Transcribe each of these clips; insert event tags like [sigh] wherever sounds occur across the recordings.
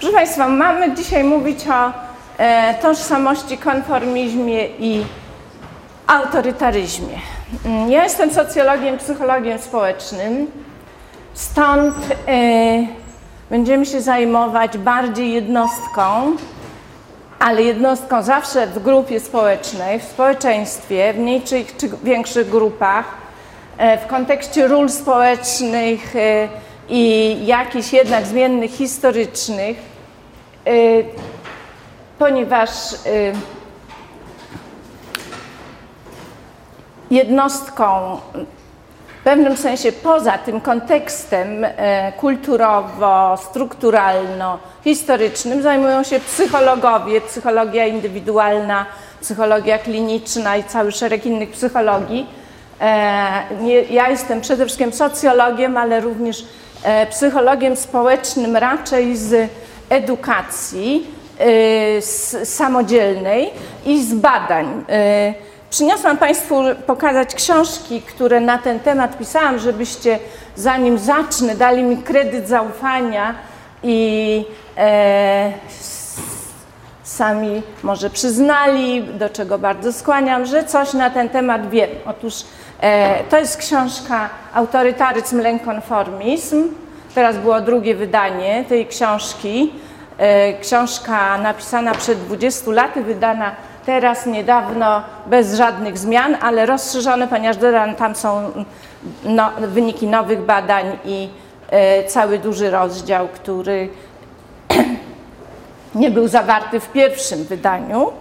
Proszę Państwa, mamy dzisiaj mówić o e, tożsamości, konformizmie i autorytaryzmie. Mm, Ja jestem socjologiem, psychologiem społecznym, stąd e, będziemy się zajmować bardziej jednostką, ale jednostką zawsze w grupie społecznej, w społeczeństwie, w mniejszych czy większych grupach, e, w kontekście ról społecznych e, i jakichś jednak zmiennych historycznych, e, ponieważ e, jednostką w pewnym sensie poza tym kontekstem e, kulturowo-strukturalno-historycznym zajmują się psychologowie, psychologia indywidualna, psychologia kliniczna i cały szereg innych psychologii. E, ja jestem przede wszystkim socjologiem, ale również psychologiem społecznym raczej z edukacji e, z samodzielnej i z badań. E, Przyniosłam Państwu pokazać książki, które na ten temat pisałam, żebyście zanim zacznę dali mi kredyt zaufania i e, sami może przyznali, do czego bardzo skłaniam, że coś na ten temat wiem. Otóż e, to jest książka Autorytaryzm, lękonformizm. Teraz było drugie wydanie tej książki. E, książka napisana przed 20 laty, wydana teraz niedawno bez żadnych zmian, ale rozszerzone, ponieważ tam są no, wyniki nowych badań i e, cały duży rozdział, który [clears throat] nie był zawarty w pierwszym wydaniu.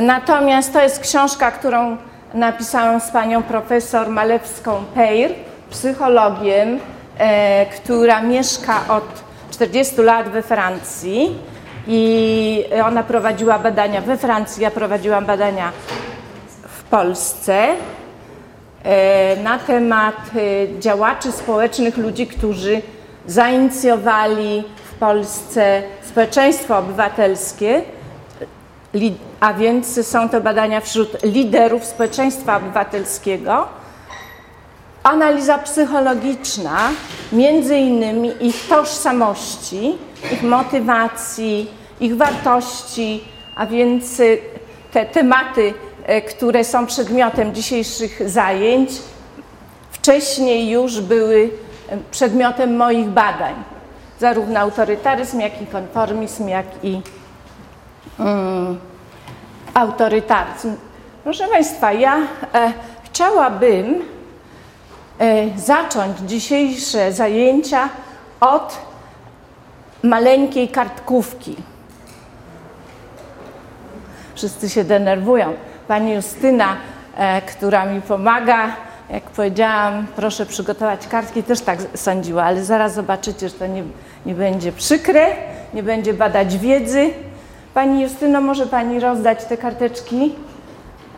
Natomiast to jest książka, którą napisałam z panią profesor Malewską-Pejr, psychologiem, e, która mieszka od 40 lat we Francji i ona prowadziła badania we Francji, ja prowadziłam badania w Polsce e, na temat e, działaczy społecznych, ludzi, którzy zainicjowali w Polsce społeczeństwo obywatelskie, a więc są to badania wśród liderów społeczeństwa obywatelskiego. Analiza psychologiczna, między innymi ich tożsamości, ich motywacji, ich wartości, a więc y, te tematy, y, które są przedmiotem dzisiejszych zajęć, wcześniej już były przedmiotem moich badań. Zarówno autorytaryzm, jak i konformizm, jak i autorytaryzm. Proszę Państwa, ja e, chciałabym e, zacząć dzisiejsze zajęcia od maleńkiej kartkówki. Wszyscy się denerwują. Pani Justyna, e, która mi pomaga, jak powiedziałam, proszę przygotować kartki, też tak sądziła, ale zaraz zobaczycie, że to nie, nie będzie przykre, nie będzie badać wiedzy. Pani Justyno, może Pani rozdać te karteczki?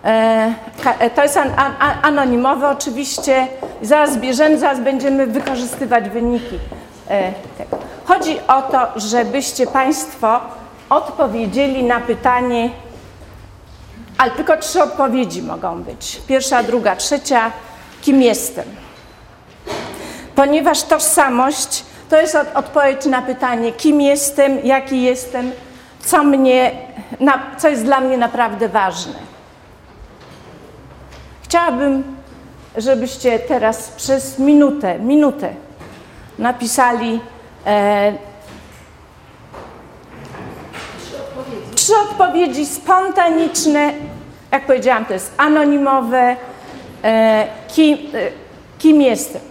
E, e, To jest an, an, an- anonimowe oczywiście. Zaraz bierzemy, zaraz będziemy wykorzystywać wyniki e. Chodzi o to, żebyście Państwo odpowiedzieli na pytanie, ale tylko trzy odpowiedzi mogą być. Pierwsza, druga, trzecia. Kim jestem? Ponieważ tożsamość to jest od, odpowiedź na pytanie, kim jestem, jaki jestem, co, mnie, co jest dla mnie naprawdę ważne. Chciałabym, żebyście teraz przez minutę, minutę napisali e, trzy odpowiedzi spontaniczne. Jak powiedziałam, to jest anonimowe. E, kim, e, kim jestem?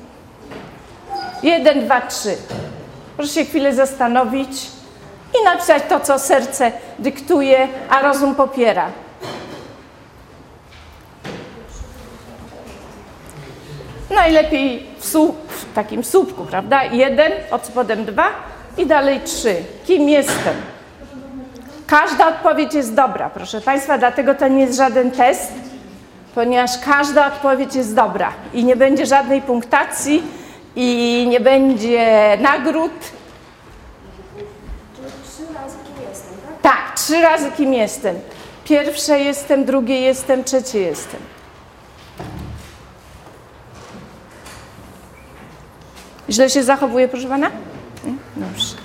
Jeden, dwa, trzy. Proszę się chwilę zastanowić i napisać to, co serce dyktuje, a rozum popiera. Najlepiej w, słup, w takim słupku, prawda? Jeden, od spodem dwa i dalej trzy. Kim jestem? Każda odpowiedź jest dobra, proszę Państwa, dlatego to nie jest żaden test, ponieważ każda odpowiedź jest dobra i nie będzie żadnej punktacji i nie będzie nagród. Tak, trzy razy kim jestem. Pierwsze jestem, drugie jestem, trzecie jestem. Źle się zachowuje, proszę pana? Dobrze.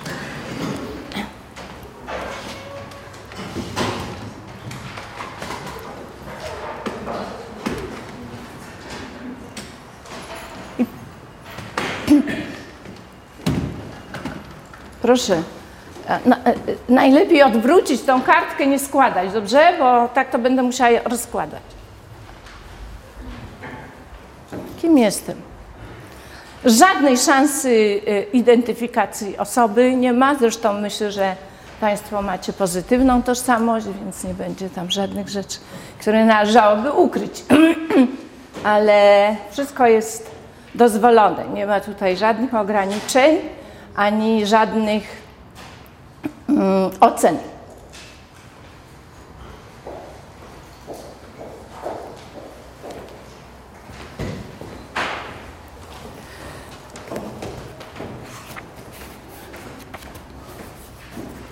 [clears throat] Proszę. E, Na, e, najlepiej odwrócić tą kartkę, nie składać, dobrze? Bo tak to będę musiała rozkładać. Kim jestem? Żadnej szansy e, identyfikacji osoby nie ma. Zresztą myślę, że Państwo macie pozytywną tożsamość, więc nie będzie tam żadnych rzeczy, które należałoby ukryć. [clears throat] Ale wszystko jest dozwolone. Nie ma tutaj żadnych ograniczeń ani żadnych ocen.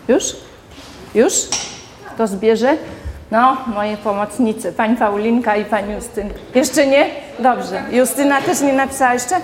Już? Już? To zbierze? No, moje pomocnice, pani Paulinka i pani Justyna. Jeszcze nie? Dobrze. Justyna też nie napisała jeszcze?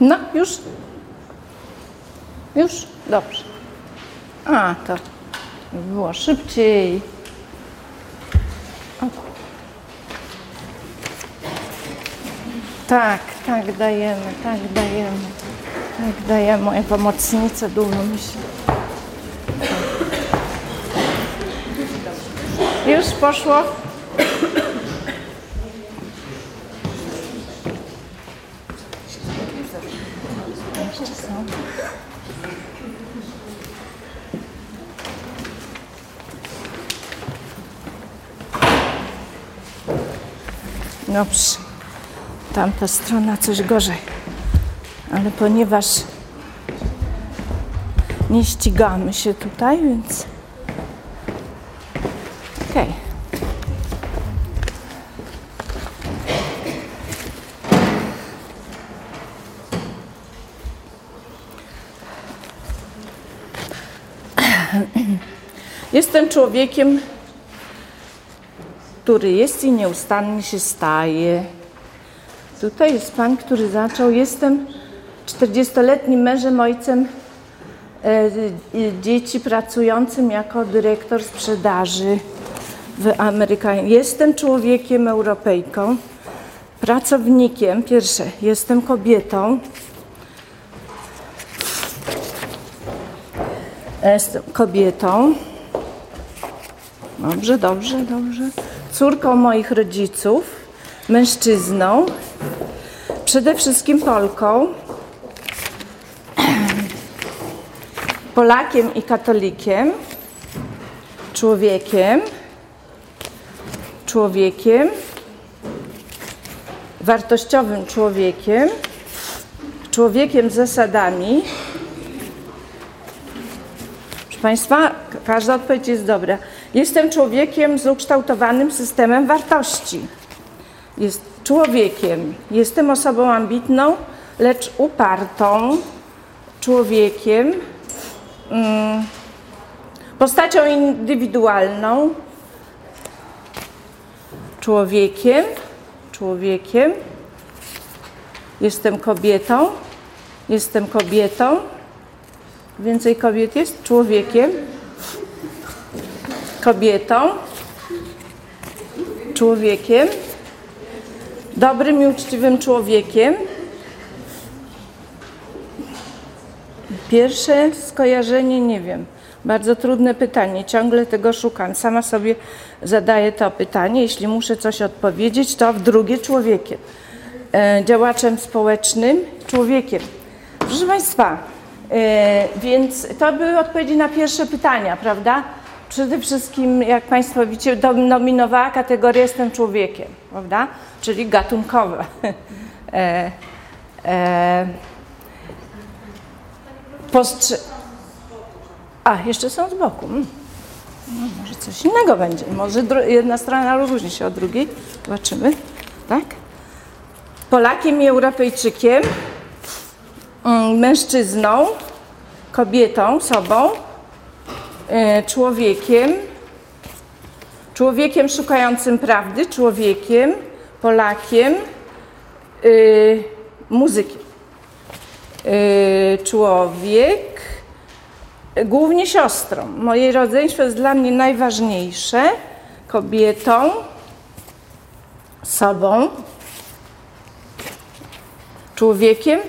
No, już? Już? Dobrze. To było szybciej. Tak, tak dajemy, tak dajemy. Tak dajemy. Moje pomocnice dużo myślę. Już poszło? Dobrze. Tamta strona coś gorzej. Ale ponieważ nie ścigamy się tutaj, więc. Okej. Jestem człowiekiem, który jest i nieustannie się staje. Tutaj jest pan, który zaczął. Jestem 40-letnim mężem, ojcem e, dzieci pracującym jako dyrektor sprzedaży w Amerykanie. Jestem człowiekiem Europejką, pracownikiem. Pierwsze, jestem kobietą. Jestem kobietą. Dobrze, dobrze, dobrze. Córką moich rodziców, mężczyzną, przede wszystkim Polką, Polakiem i katolikiem, człowiekiem, człowiekiem, wartościowym człowiekiem, człowiekiem z zasadami. Proszę Państwa, każda odpowiedź jest dobra. Jestem człowiekiem z ukształtowanym systemem wartości. Jest człowiekiem. Jestem osobą ambitną, lecz upartą. Człowiekiem. Mm, postacią indywidualną. Człowiekiem. Człowiekiem. Jestem kobietą. Jestem kobietą. Więcej kobiet jest? Człowiekiem kobietą, człowiekiem, dobrym i uczciwym człowiekiem. Pierwsze skojarzenie nie wiem. Bardzo trudne pytanie, ciągle tego szukam. Sama sobie zadaję to pytanie. Jeśli muszę coś odpowiedzieć, to w drugie człowiekiem. E, działaczem społecznym, człowiekiem. Proszę Państwa, e, więc to były odpowiedzi na pierwsze pytania, prawda? Przede wszystkim, jak Państwo widzicie, dominowała kategoria jestem człowiekiem, prawda? Czyli gatunkowe. [laughs] e, e, postrze- A, jeszcze są z boku. Mm. No, może coś innego będzie. Może jedna strona różni się od drugiej. Zobaczymy. Tak? Polakiem i Europejczykiem, mm, mężczyzną, kobietą, sobą, człowiekiem, człowiekiem szukającym prawdy, człowiekiem, Polakiem, y, muzykiem. Y, człowiek, głównie siostrą. Moje rodzeństwo jest dla mnie najważniejsze. Kobietą, sobą, człowiekiem,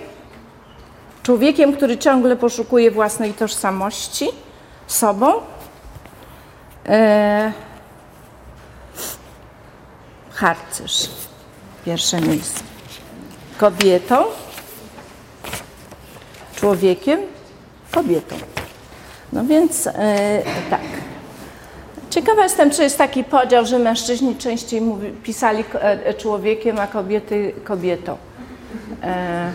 człowiekiem, który ciągle poszukuje własnej tożsamości, sobą. E, harcerz, pierwsze miejsce. Kobietą, człowiekiem, kobietą. No więc e, tak. Ciekawa jestem, czy jest taki podział, że mężczyźni częściej mówi, pisali e, człowiekiem, a kobiety kobietą. E,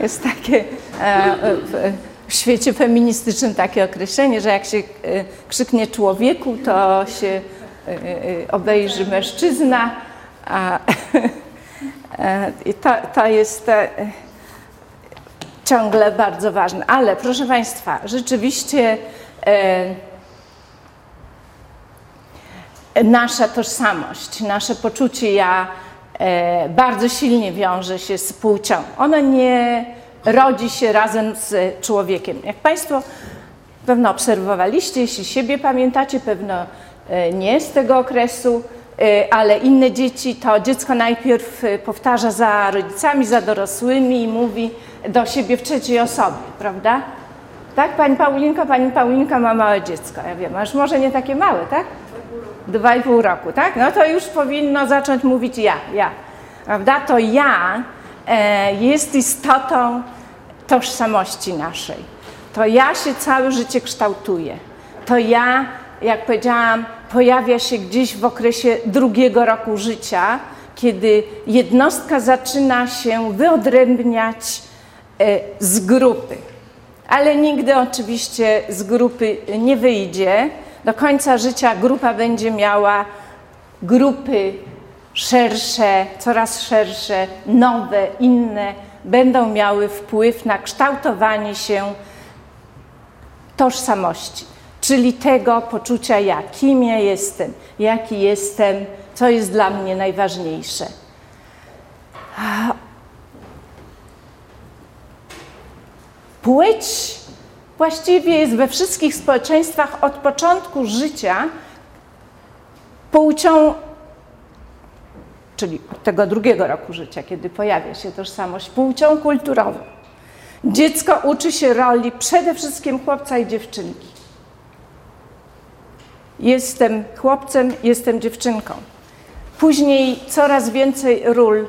[laughs] jest takie e, w, świecie feministycznym takie określenie, że jak się e, krzyknie człowieku, to się e, e, obejrzy mężczyzna, a [laughs] i to, to jest ciągle bardzo ważne. Ale proszę Państwa, rzeczywiście nasza tożsamość, nasze poczucie ja bardzo silnie wiąże się z płcią. Ono nie rodzi się razem z człowiekiem. Jak Państwo pewno obserwowaliście, jeśli siebie pamiętacie, pewno e, nie z tego okresu, e, ale inne dzieci, to dziecko najpierw e, powtarza za rodzicami, za dorosłymi i mówi do siebie w trzeciej osobie, prawda? Tak, Pani Paulinka, Pani Paulinka ma małe dziecko. Ja wiem, aż może nie takie małe, tak? Dwa i pół roku, tak? No to już powinno zacząć mówić ja, ja. Prawda? To ja jest istotą tożsamości naszej. To ja się całe życie kształtuję. To ja, jak powiedziałam, pojawia się gdzieś w okresie drugiego roku życia, kiedy jednostka zaczyna się wyodrębniać e, z grupy. Ale nigdy oczywiście z grupy nie wyjdzie. Do końca życia grupa będzie miała grupy szersze, coraz szersze, nowe, inne, będą miały wpływ na kształtowanie się tożsamości, czyli tego poczucia ja, kim ja jestem, jaki jestem, co jest dla mnie najważniejsze. Płeć właściwie jest we wszystkich społeczeństwach od początku życia płcią, czyli tego drugiego roku życia, kiedy pojawia się tożsamość, płcią kulturową. Dziecko uczy się roli przede wszystkim chłopca i dziewczynki. Jestem chłopcem, jestem dziewczynką. Później coraz więcej ról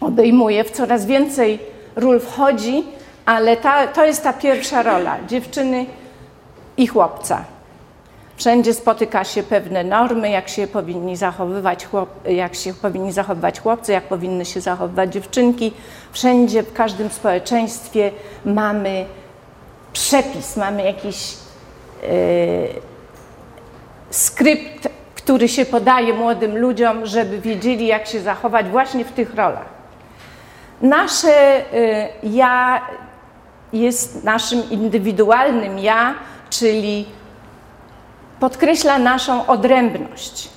obejmuje, w coraz więcej ról wchodzi, ale ta, to jest ta pierwsza rola dziewczyny i chłopca. Wszędzie spotyka się pewne normy, jak się powinni zachowywać, chłop, jak się powinni zachowywać chłopcy, jak powinny się zachowywać dziewczynki. Wszędzie, w każdym społeczeństwie mamy przepis, mamy jakiś yy, skrypt, który się podaje młodym ludziom, żeby wiedzieli, jak się zachować właśnie w tych rolach. Nasze yy, ja jest naszym indywidualnym ja, czyli podkreśla naszą odrębność.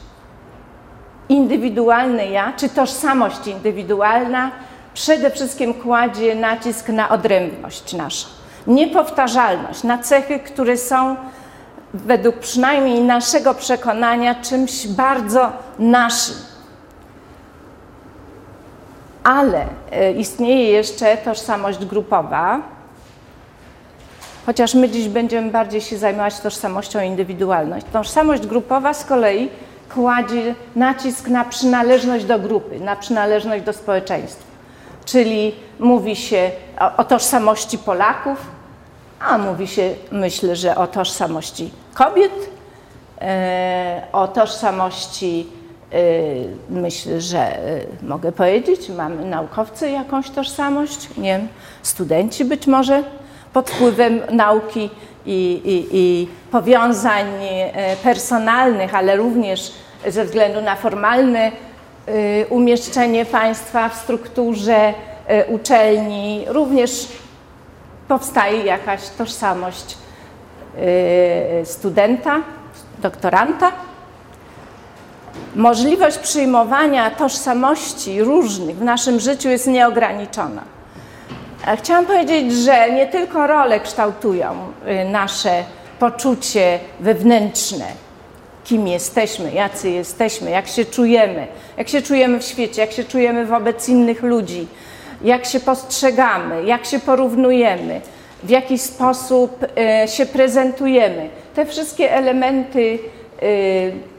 Indywidualne ja, czy tożsamość indywidualna, przede wszystkim kładzie nacisk na odrębność naszą. Niepowtarzalność, na cechy, które są według przynajmniej naszego przekonania czymś bardzo naszym. Ale istnieje jeszcze tożsamość grupowa, chociaż my dziś będziemy bardziej się zajmować tożsamością indywidualną. Tożsamość grupowa z kolei kładzie nacisk na przynależność do grupy, na przynależność do społeczeństwa. Czyli mówi się o, o tożsamości Polaków, a mówi się, myślę, że o tożsamości kobiet, e, o tożsamości, e, myślę, że e, mogę powiedzieć, mamy naukowcy jakąś tożsamość, nie wiem, studenci być może pod wpływem nauki i, i, i powiązań personalnych, ale również ze względu na formalne umieszczenie państwa w strukturze uczelni, również powstaje jakaś tożsamość studenta, doktoranta. Możliwość przyjmowania tożsamości różnych w naszym życiu jest nieograniczona. Chciałam powiedzieć, że nie tylko role kształtują y, nasze poczucie wewnętrzne, kim jesteśmy, jacy jesteśmy, jak się czujemy, jak się czujemy w świecie, jak się czujemy wobec innych ludzi, jak się postrzegamy, jak się porównujemy, w jaki sposób e, się prezentujemy. Te wszystkie elementy e,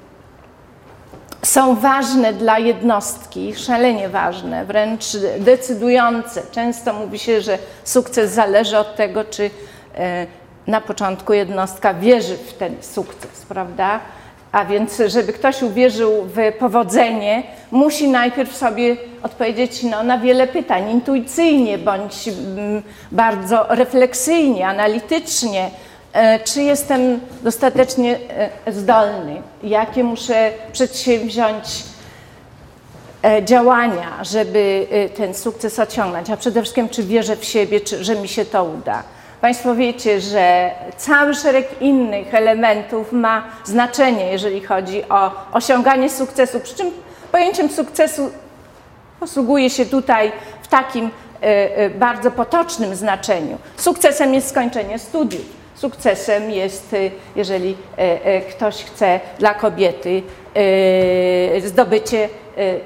są ważne dla jednostki, szalenie ważne, wręcz decydujące. Często mówi się, że sukces zależy od tego, czy e, na początku jednostka wierzy w ten sukces, prawda? A więc, żeby ktoś uwierzył w powodzenie, musi najpierw sobie odpowiedzieć no, na wiele pytań intuicyjnie bądź mm, bardzo refleksyjnie, analitycznie. E, czy jestem dostatecznie e, zdolny? Jakie muszę przedsięwziąć e, działania, żeby ten sukces osiągnąć? A przede wszystkim, czy wierzę w siebie, czy, że mi się to uda? Państwo wiecie, że cały szereg innych elementów ma znaczenie, jeżeli chodzi o osiąganie sukcesu. Przy czym pojęciem sukcesu posługuje się tutaj w takim bardzo potocznym znaczeniu. Sukcesem jest skończenie studiów. Sukcesem jest, e, jeżeli ktoś chce dla kobiety zdobycie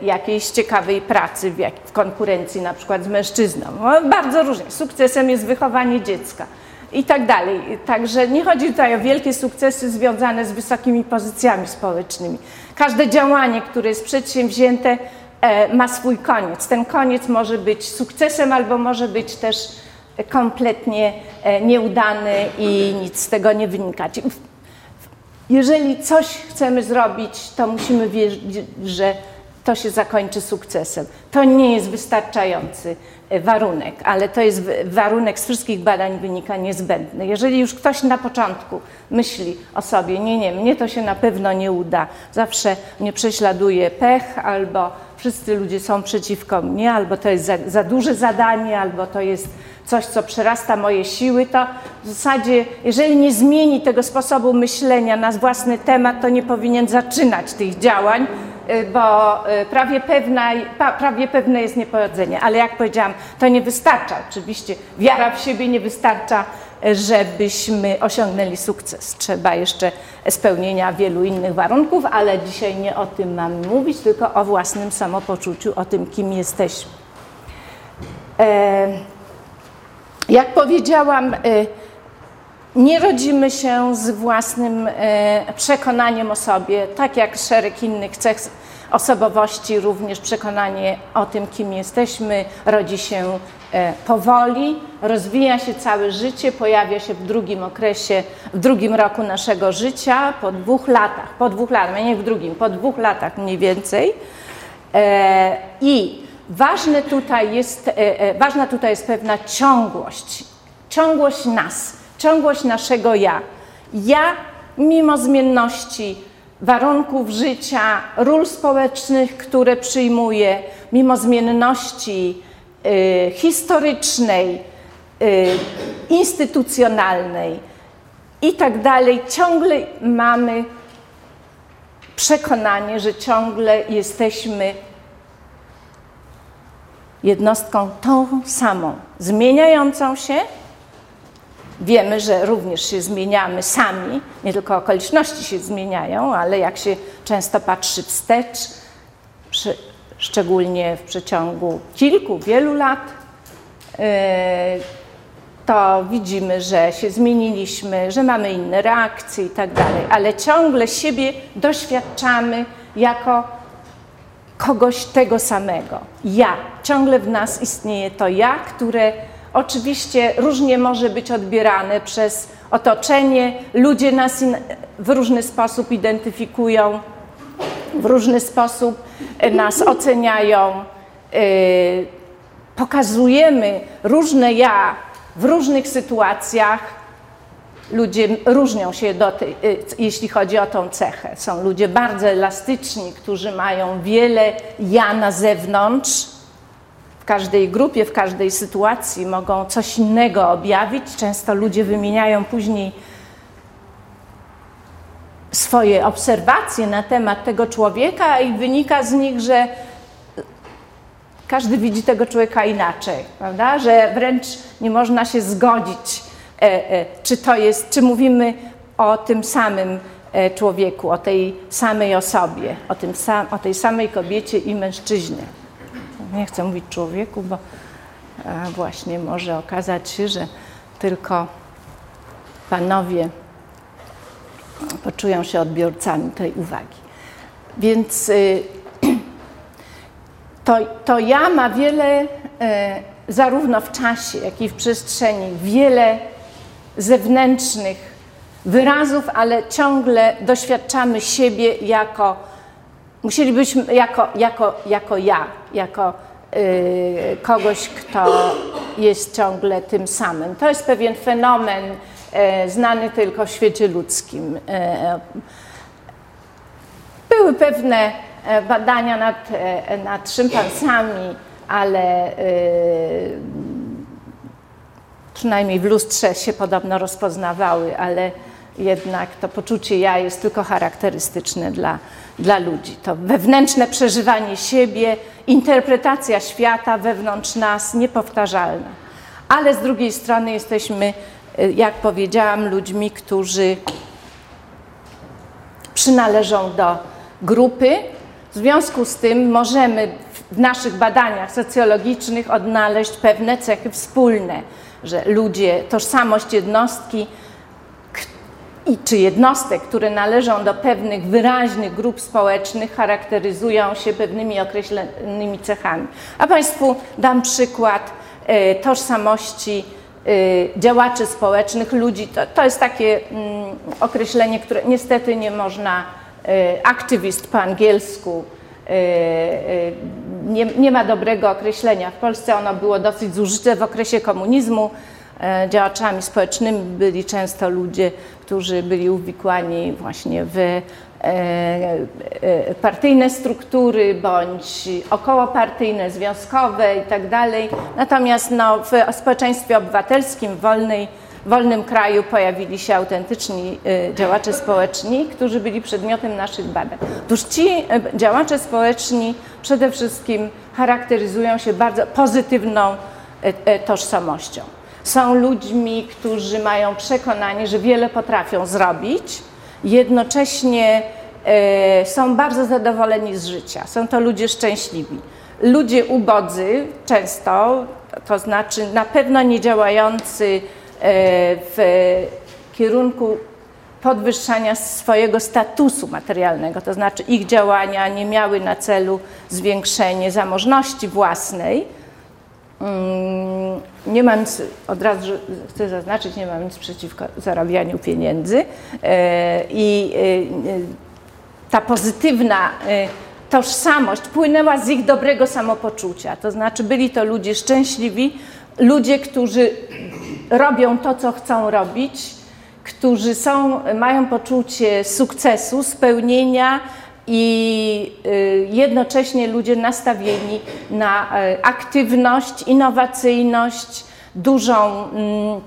jakiejś ciekawej pracy w konkurencji na przykład z mężczyzną. No, bardzo różnie. Sukcesem jest wychowanie dziecka i tak dalej. Także nie chodzi tutaj o wielkie sukcesy związane z wysokimi pozycjami społecznymi. Każde działanie, które jest przedsięwzięte, e, ma swój koniec. Ten koniec może być sukcesem albo może być też kompletnie e, nieudany i nic z tego nie wynikać. Jeżeli coś chcemy zrobić, to musimy wierzyć, że to się zakończy sukcesem. To nie jest wystarczający e, warunek, ale to jest warunek z wszystkich badań wynika niezbędny. Jeżeli już ktoś na początku myśli o sobie, nie, nie, mnie to się na pewno nie uda, zawsze mnie prześladuje pech, albo wszyscy ludzie są przeciwko mnie, albo to jest za, za duże zadanie, albo to jest coś, co przerasta moje siły, to w zasadzie, jeżeli nie zmieni tego sposobu myślenia na własny temat, to nie powinien zaczynać tych działań, Y, bo y, prawie, pewna, prawie pewne jest niepowodzenie. Ale jak powiedziałam, to nie wystarcza. Oczywiście wiara w siebie nie wystarcza, żebyśmy osiągnęli sukces. Trzeba jeszcze spełnienia wielu innych warunków, ale dzisiaj nie o tym mamy mówić, tylko o własnym samopoczuciu, o tym, kim jesteśmy. E, jak powiedziałam, e, nie rodzimy się z własnym e, przekonaniem o sobie, tak jak szereg innych cech osobowości, również przekonanie o tym, kim jesteśmy, rodzi się e, powoli, rozwija się całe życie, pojawia się w drugim okresie, w drugim roku naszego życia, po dwóch latach, po dwóch latach, nie w drugim, po dwóch latach mniej więcej. E, I ważne tutaj jest, ważna tutaj jest pewna ciągłość, ciągłość nas ciągłość naszego ja. Ja, mimo zmienności warunków życia, ról społecznych, które przyjmuję, mimo zmienności y, historycznej, y, instytucjonalnej i tak dalej, ciągle mamy przekonanie, że ciągle jesteśmy jednostką tą samą, zmieniającą się, Wiemy, że również się zmieniamy sami, nie tylko okoliczności się zmieniają, ale jak się często patrzy wstecz, przy, szczególnie w przeciągu kilku, wielu lat, yy, to widzimy, że się zmieniliśmy, że mamy inne reakcje i tak dalej, ale ciągle siebie doświadczamy jako kogoś tego samego. Ja. Ciągle w nas istnieje to ja, które oczywiście różnie może być odbierane przez otoczenie. Ludzie nas w różny sposób identyfikują, w różny sposób nas oceniają. Y, pokazujemy różne ja w różnych sytuacjach. Ludzie różnią się, tej, y, jeśli chodzi o tą cechę. Są ludzie bardzo elastyczni, którzy mają wiele ja na zewnątrz. Każdej grupie, w każdej sytuacji mogą coś innego objawić. Często ludzie wymieniają później swoje obserwacje na temat tego człowieka i wynika z nich, że każdy widzi tego człowieka inaczej, prawda? Że wręcz nie można się zgodzić, e, e, czy to jest, czy mówimy o tym samym e, człowieku, o tej samej osobie, o, tym sam, o tej samej kobiecie i mężczyźnie. Nie chcę mówić człowieku, bo właśnie może okazać się, że tylko panowie poczują się odbiorcami tej uwagi. Więc y, [clears throat] to, to ja ma wiele, e, zarówno w czasie, jak i w przestrzeni, wiele zewnętrznych wyrazów, ale ciągle doświadczamy siebie jako, musielibyśmy, jako, jako, jako ja, jako y, kogoś, kto jest ciągle tym samym. To jest pewien fenomen y, znany tylko w świecie ludzkim. Y, były pewne E, badania nad, e, nad szympansami, ale przynajmniej w lustrze się podobno rozpoznawały, ale jednak to poczucie ja jest tylko charakterystyczne dla, dla ludzi. To wewnętrzne przeżywanie siebie, interpretacja świata wewnątrz nas niepowtarzalna. Ale z drugiej strony jesteśmy, jak powiedziałam, ludźmi, którzy przynależą do grupy, w związku z tym możemy w naszych badaniach socjologicznych odnaleźć pewne cechy wspólne, że ludzie, tożsamość jednostki i czy jednostek, które należą do pewnych wyraźnych grup społecznych, charakteryzują się pewnymi określonymi cechami. A Państwu dam przykład e, tożsamości e, działaczy społecznych, ludzi. To, to jest takie mm, określenie, które niestety nie można E, aktywist po angielsku. Nie, nie, ma dobrego określenia. W Polsce ono było dosyć zużyte w okresie komunizmu. Działaczami społecznymi byli często ludzie, którzy byli uwikłani właśnie w partyjne struktury bądź okołopartyjne, związkowe itd. Tak Natomiast no, w społeczeństwie obywatelskim, wolnej w wolnym kraju pojawili się autentyczni y, działacze społeczni, którzy byli przedmiotem naszych badań. Otóż ci działacze społeczni przede wszystkim charakteryzują się bardzo pozytywną tożsamością. Są ludźmi, którzy mają przekonanie, że wiele potrafią zrobić, jednocześnie są bardzo zadowoleni z życia. Są to ludzie szczęśliwi. Ludzie ubodzy często, to znaczy na pewno nie działający E, w kierunku podwyższania swojego statusu materialnego, to znaczy ich działania nie miały na celu zwiększenie zamożności własnej. Mm, nie mam nic, od razu chcę zaznaczyć, nie mam nic przeciwko zarabianiu pieniędzy e, i e, ta pozytywna tożsamość płynęła z ich dobrego samopoczucia, to znaczy byli to ludzie szczęśliwi, ludzie, którzy robią to, co chcą robić, którzy są, mają poczucie sukcesu, spełnienia i y, jednocześnie ludzie nastawieni na y, aktywność, innowacyjność, dużą, mm,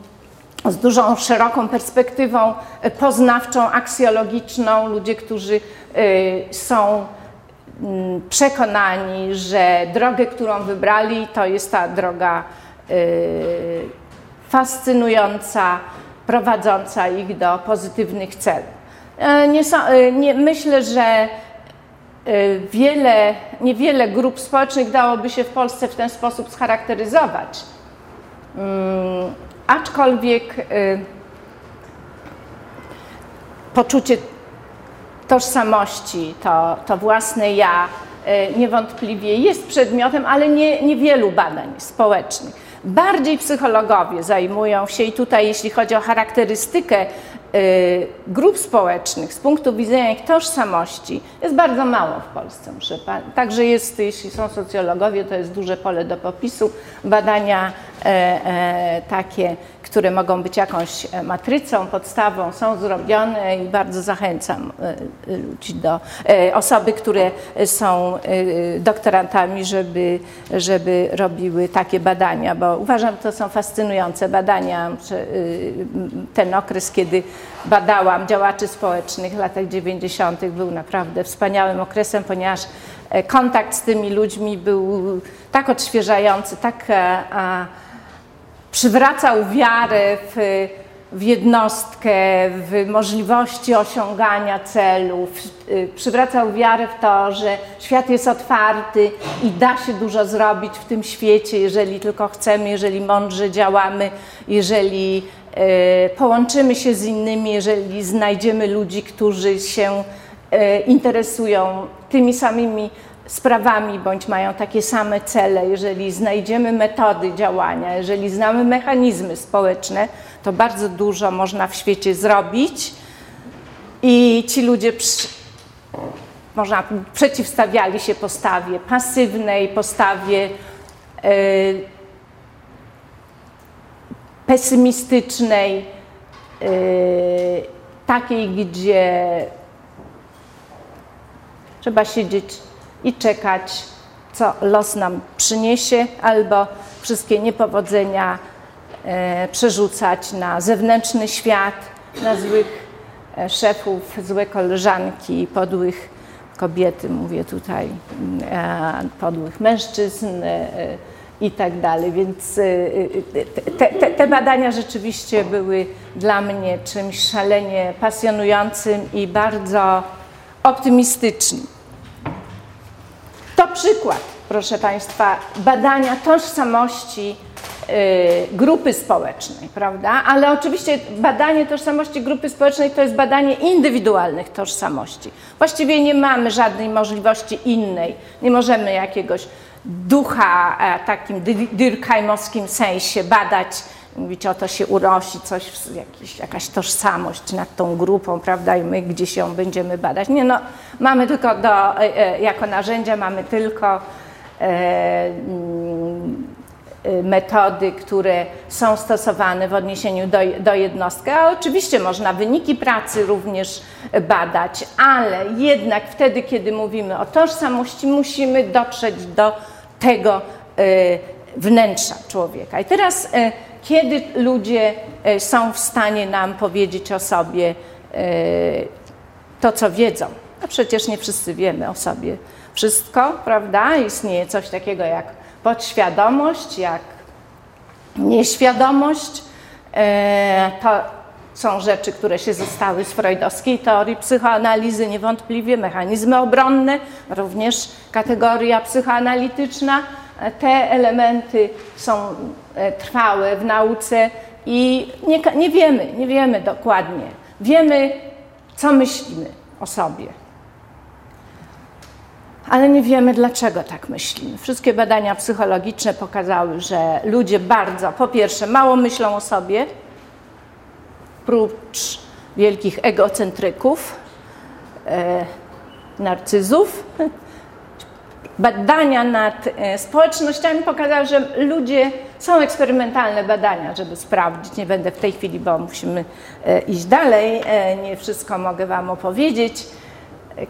z dużą, szeroką perspektywą poznawczą, aksjologiczną, ludzie, którzy y, są mm, przekonani, że drogę, którą wybrali, to jest ta droga fascynująca, prowadząca ich do pozytywnych celów. E, nie, e, nie, myślę, że wiele, niewiele grup społecznych dałoby się w Polsce w ten sposób scharakteryzować. Mm, aczkolwiek poczucie tożsamości, to, to własne ja niewątpliwie jest przedmiotem, ale nie, niewielu badań społecznych. Bardziej psychologowie zajmują się i tutaj, jeśli chodzi o charakterystykę y, grup społecznych z punktu widzenia ich tożsamości, jest bardzo mało w Polsce. Także jest, jeśli są socjologowie, to jest duże pole do popisu. Badania e, e, takie, które mogą być jakąś matrycą, podstawą, są zrobione i bardzo zachęcam e, ludzi do, e, osoby, które są e, doktorantami, żeby, żeby robiły takie badania, bo uważam, to są fascynujące badania. Ten okres, kiedy badałam działaczy społecznych w latach 90. był naprawdę wspaniałym okresem, ponieważ kontakt z tymi ludźmi był tak odświeżający, tak przywracał wiarę w, w jednostkę, w możliwości osiągania celów, y, przywracał wiarę w to, że świat jest otwarty i da się dużo zrobić w tym świecie, jeżeli tylko chcemy, jeżeli mądrze działamy, jeżeli połączymy się z innymi, jeżeli znajdziemy ludzi, którzy się y, interesują tymi samymi sprawami bądź mają takie same cele, jeżeli znajdziemy metody działania, jeżeli znamy mechanizmy społeczne, to bardzo dużo można w świecie zrobić i ci ludzie przy, można przeciwstawiali się postawie pasywnej, postawie yy, pesymistycznej, yy, takiej, gdzie trzeba siedzieć i czekać, co los nam przyniesie, albo wszystkie niepowodzenia e, przerzucać na zewnętrzny świat, na złych e, szefów, złe koleżanki, podłych kobiety, mówię tutaj, e, podłych mężczyzn i tak dalej. Więc te, te, te, badania rzeczywiście były dla mnie czymś szalenie pasjonującym i bardzo optymistycznym. To przykład, proszę Państwa, badania tożsamości y, grupy społecznej, prawda? Ale oczywiście badanie tożsamości grupy społecznej to jest badanie indywidualnych tożsamości. Właściwie nie mamy żadnej możliwości innej. Nie możemy jakiegoś ducha w takim dyrkheimowskim sensie badać. Mówić o to się urosi, coś, jakiś, jakaś tożsamość nad tą grupą, prawda, i my gdzieś ją będziemy badać. Nie no, mamy tylko do, e, e, jako narzędzia mamy tylko e, mm, e, metody, które są stosowane w odniesieniu do, do jednostki, a oczywiście można wyniki pracy również badać, ale jednak wtedy, kiedy mówimy o tożsamości, musimy dotrzeć do tego e, wnętrza człowieka. I teraz e, kiedy ludzie e, są w stanie nam powiedzieć o sobie to, co wiedzą. A przecież nie wszyscy wiemy o sobie wszystko, prawda? Istnieje coś takiego jak podświadomość, jak nieświadomość. To są rzeczy, które się zostały z freudowskiej teorii psychoanalizy, niewątpliwie, mechanizmy obronne, również kategoria psychoanalityczna. Te elementy są E, trwałe w nauce i nie, nie wiemy, nie wiemy dokładnie. Wiemy, co myślimy o sobie. Ale nie wiemy, dlaczego tak myślimy. Wszystkie badania psychologiczne pokazały, że ludzie bardzo, po pierwsze, mało myślą o sobie, prócz wielkich egocentryków, e, narcyzów, badania nad e, społecznościami pokazały, że ludzie są eksperymentalne badania, żeby sprawdzić. Nie będę w tej chwili, bo musimy e, iść dalej. Nie wszystko mogę Wam opowiedzieć.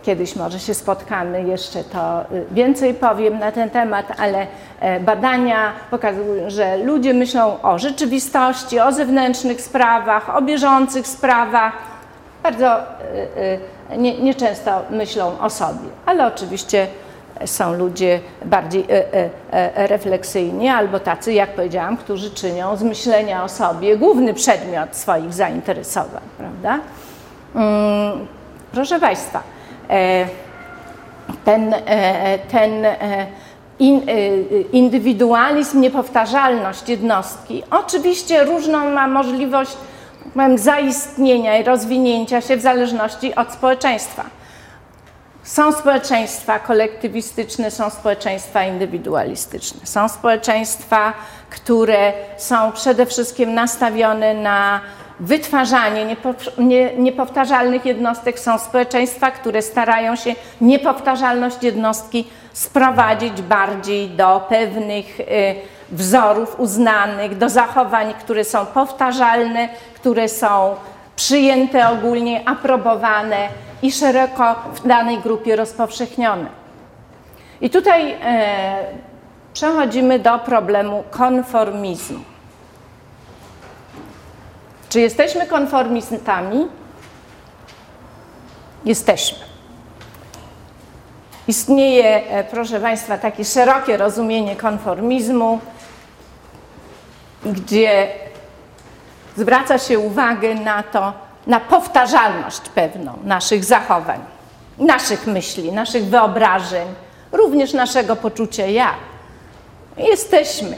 Kiedyś może się spotkamy, jeszcze to więcej powiem na ten temat, ale badania pokazują, że ludzie myślą o rzeczywistości, o zewnętrznych sprawach, o bieżących sprawach. Bardzo nieczęsto nie myślą o sobie, ale oczywiście są ludzie bardziej e, e, e, refleksyjni albo tacy, jak powiedziałam, którzy czynią z myślenia o sobie główny przedmiot swoich zainteresowań, prawda? Mm, proszę Państwa, ten, ten indywidualizm, niepowtarzalność jednostki oczywiście różną ma możliwość powiem, zaistnienia i rozwinięcia się w zależności od społeczeństwa Są społeczeństwa kolektywistyczne, są społeczeństwa indywidualistyczne. Są społeczeństwa, które są przede wszystkim nastawione na wytwarzanie niepowtarzalnych jednostek. Są społeczeństwa, które starają się niepowtarzalność jednostki sprowadzić bardziej do pewnych y, wzorów uznanych, do zachowań, które są powtarzalne, które są przyjęte ogólnie, aprobowane i szeroko w danej grupie rozpowszechnione. I tutaj e, przechodzimy do problemu konformizmu. Czy jesteśmy konformistami? Jesteśmy. Istnieje, e, proszę Państwa, takie szerokie rozumienie konformizmu, gdzie zwraca się uwagę na to, na powtarzalność pewną naszych zachowań, naszych myśli, naszych wyobrażeń, również naszego poczucia ja. Jesteśmy,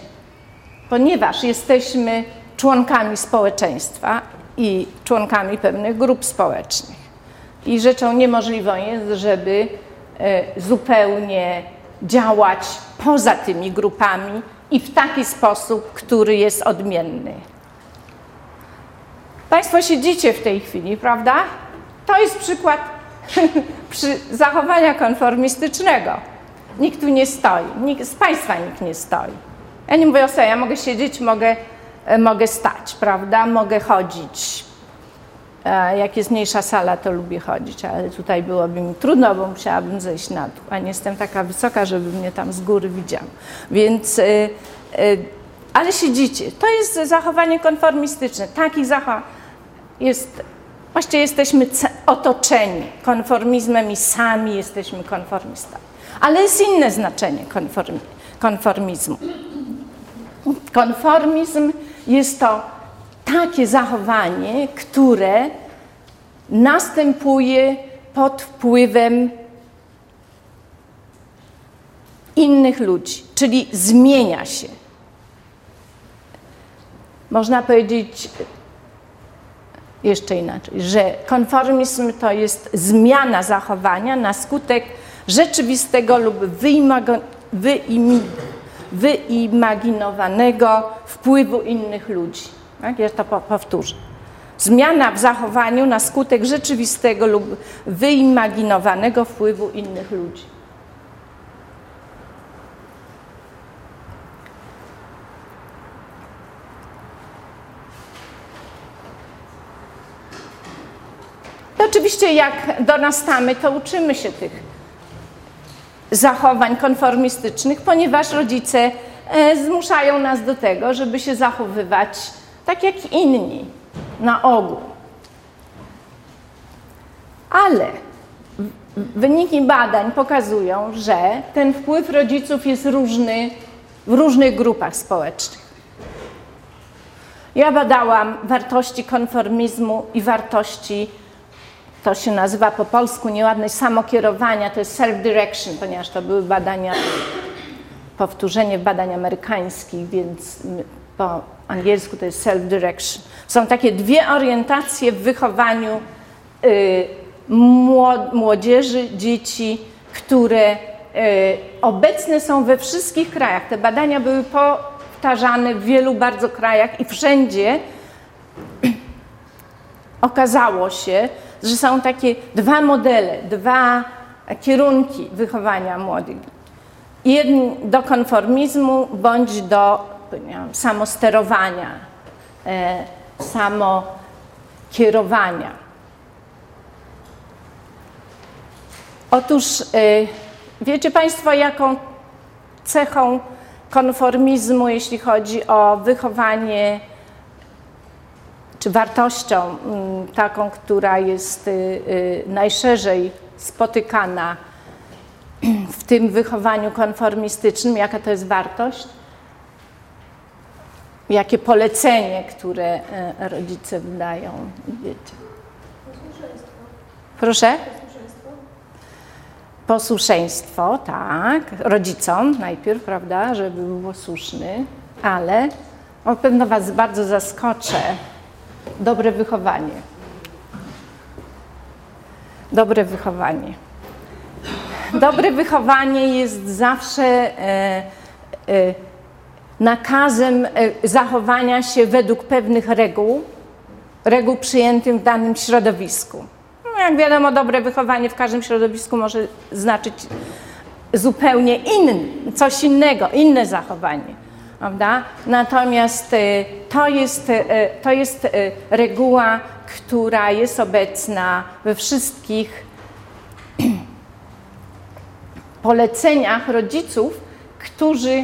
ponieważ jesteśmy członkami społeczeństwa i członkami pewnych grup społecznych. I rzeczą niemożliwą jest, żeby e, zupełnie działać poza tymi grupami i w taki sposób, który jest odmienny. Państwo siedzicie w tej chwili, prawda? To jest przykład [laughs] przy zachowania konformistycznego. Nikt tu nie stoi, nikt, z Państwa nikt nie stoi. Ja nie mówię o sobie, ja mogę siedzieć, mogę, mogę stać, prawda? Mogę chodzić. E, jak jest mniejsza sala, to lubię chodzić, ale tutaj byłoby mi trudno, bo musiałabym zejść na dół, a nie jestem taka wysoka, żeby mnie tam z góry widział. Więc, e, ale siedzicie. To jest zachowanie konformistyczne. Takich zachowań jest, właściwie jesteśmy otoczeni konformizmem i sami jesteśmy konformistami. Ale jest inne znaczenie konformi, konformizmu. Konformizm jest to takie zachowanie, które następuje pod wpływem innych ludzi, czyli zmienia się. Można powiedzieć, jeszcze inaczej, że konformizm to jest zmiana zachowania na skutek rzeczywistego lub wyimaginowanego wpływu innych ludzi. Tak? Ja to powtórzę. Zmiana w zachowaniu na skutek rzeczywistego lub wyimaginowanego wpływu innych ludzi. oczywiście jak dorastamy, to uczymy się tych zachowań konformistycznych, ponieważ rodzice e, zmuszają nas do tego, żeby się zachowywać tak jak inni, na ogół. Ale wyniki badań pokazują, że ten wpływ rodziców jest różny w różnych grupach społecznych. Ja badałam wartości konformizmu i wartości to się nazywa po polsku nieładność samokierowania, to jest self-direction, ponieważ to były badania, powtórzenie badań amerykańskich, więc po angielsku to jest self-direction. Są takie dwie orientacje w wychowaniu y, młodzieży, dzieci, które y, obecne są we wszystkich krajach. Te badania były powtarzane w wielu bardzo krajach i wszędzie okazało się, że są takie dwa modele, dwa kierunki wychowania młodych. Jeden do konformizmu bądź do wiem, samosterowania, e, samokierowania. Otóż e, wiecie Państwo, jaką cechą konformizmu, jeśli chodzi o wychowanie czy wartością mm, taką, która jest y, y, najszerzej spotykana w tym wychowaniu konformistycznym, jaka to jest wartość? Jakie polecenie, które y, rodzice wydają, wiecie? Posłuszeństwo. Proszę? Posłuszeństwo. Posłuszeństwo, tak. Rodzicom najpierw, prawda, żeby był posłuszny, ale on pewno Was bardzo zaskoczę dobre wychowanie. Dobre wychowanie. dobre wychowanie jest zawsze e, e, nakazem e, zachowania się według pewnych reguł, reguł przyjętych w danym środowisku. No, jak wiadomo, dobre wychowanie w każdym środowisku może znaczyć zupełnie inny, coś innego, inne zachowanie. Prawda? Natomiast e, to jest, e, to jest e, reguła, która jest obecna we wszystkich [clears throat] poleceniach rodziców, którzy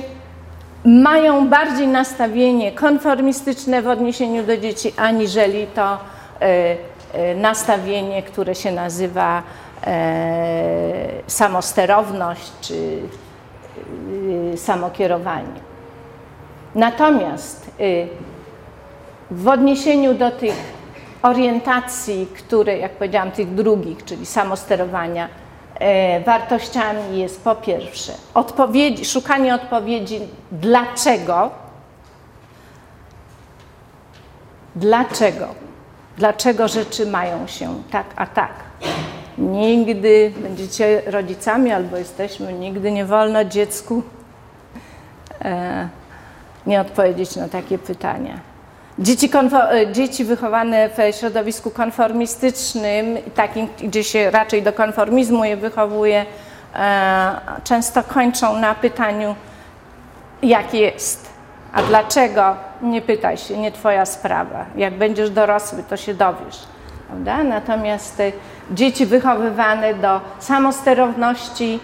mają bardziej nastawienie konformistyczne w odniesieniu do dzieci, aniżeli to nastawienie, które się nazywa samosterowność czy samokierowanie. Natomiast y, w odniesieniu do tych orientacji, które, jak powiedziałam, tych drugich, czyli samosterowania, y, wartościami jest po pierwsze odpowiedzi, szukanie odpowiedzi, dlaczego, dlaczego, dlaczego rzeczy mają się tak, a tak. Nigdy będziecie rodzicami albo jesteśmy, nigdy nie wolno dziecku e, nie odpowiedzieć na takie pytania. Dzieci, e, dzieci, wychowane w środowisku konformistycznym, takim, gdzie się raczej do konformizmu je wychowuje, e, często kończą na pytaniu, jak jest. A dlaczego? Nie pytaj się, nie twoja sprawa. Jak będziesz dorosły, to się dowiesz. Prawda? Natomiast e, dzieci wychowywane do samosterowności,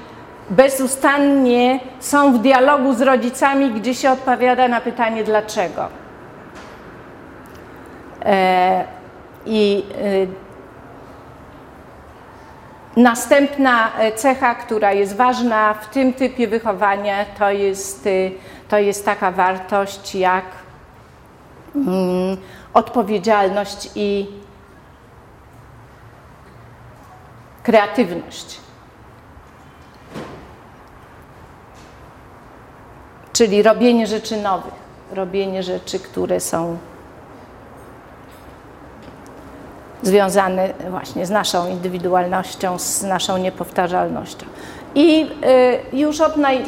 bezustannie są w dialogu z rodzicami, gdzie się odpowiada na pytanie dlaczego. E, I e, Następna cecha, która jest ważna w tym typie wychowania, to jest, e, to jest taka wartość jak mm, odpowiedzialność i kreatywność. Czyli robienie rzeczy nowych, robienie rzeczy, które są związane właśnie z naszą indywidualnością, z naszą niepowtarzalnością. I y, już od naj,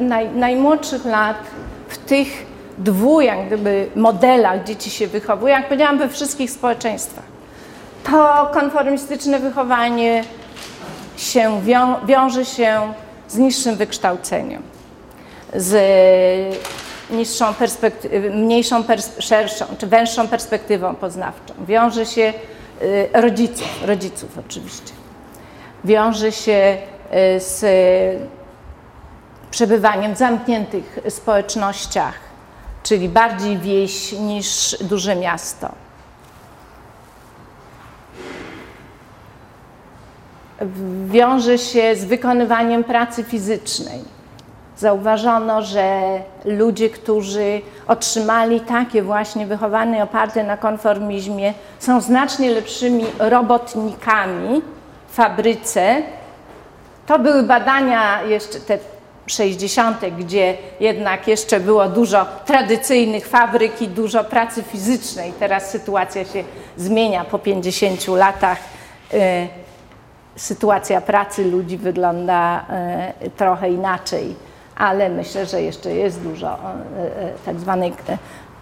naj, najmłodszych lat w tych dwóch jak gdyby modelach dzieci się wychowują, jak powiedziałam, we wszystkich społeczeństwach. To konformistyczne wychowanie się wią, wiąże się z niższym wykształceniem z niższą mniejszą, szerszą czy węższą perspektywą poznawczą. Wiąże się y, rodziców, rodziców oczywiście. Wiąże się y, z przebywaniem w zamkniętych społecznościach, czyli bardziej wieś niż duże miasto. Wiąże się z wykonywaniem pracy fizycznej zauważono, że ludzie, którzy otrzymali takie właśnie wychowanie oparte na konformizmie, są znacznie lepszymi robotnikami w fabryce. To były badania jeszcze te 60., gdzie jednak jeszcze było dużo tradycyjnych fabryk i dużo pracy fizycznej. Teraz sytuacja się zmienia po 50 latach. Y, sytuacja pracy ludzi wygląda y, trochę inaczej ale myślę, że jeszcze jest dużo e, e, tak zwanych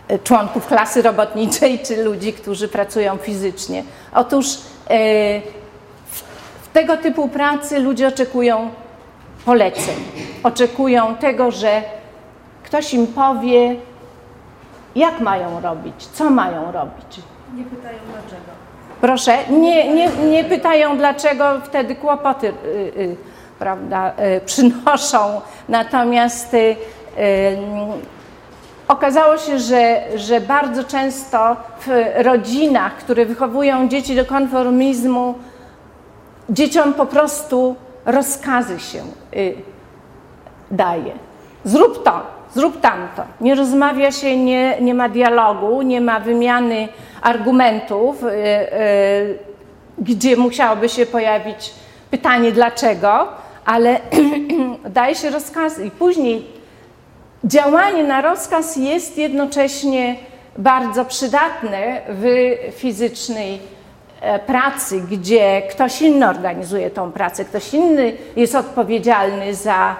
e, członków klasy robotniczej czy ludzi, którzy pracują fizycznie. Otóż w tego typu pracy ludzie oczekują poleceń, oczekują tego, że ktoś im powie, jak mają robić, co mają robić. Nie pytają dlaczego. Proszę, nie, nie, nie pytają dlaczego, wtedy kłopoty y, y, prawda, e, [laughs] przynoszą. Natomiast e, e, okazało się, że, że bardzo często w rodzinach, które wychowują dzieci do konformizmu, dzieciom po prostu rozkazy się daje. Zrób to, zrób tamto. Nie rozmawia się, nie, nie ma dialogu, nie ma wymiany argumentów, gdzie musiałoby się pojawić pytanie dlaczego ale [clears throat] daje się rozkazy i później działanie na rozkaz jest jednocześnie bardzo przydatne w fizycznej e, pracy, gdzie ktoś inny organizuje tą pracę, ktoś inny jest odpowiedzialny za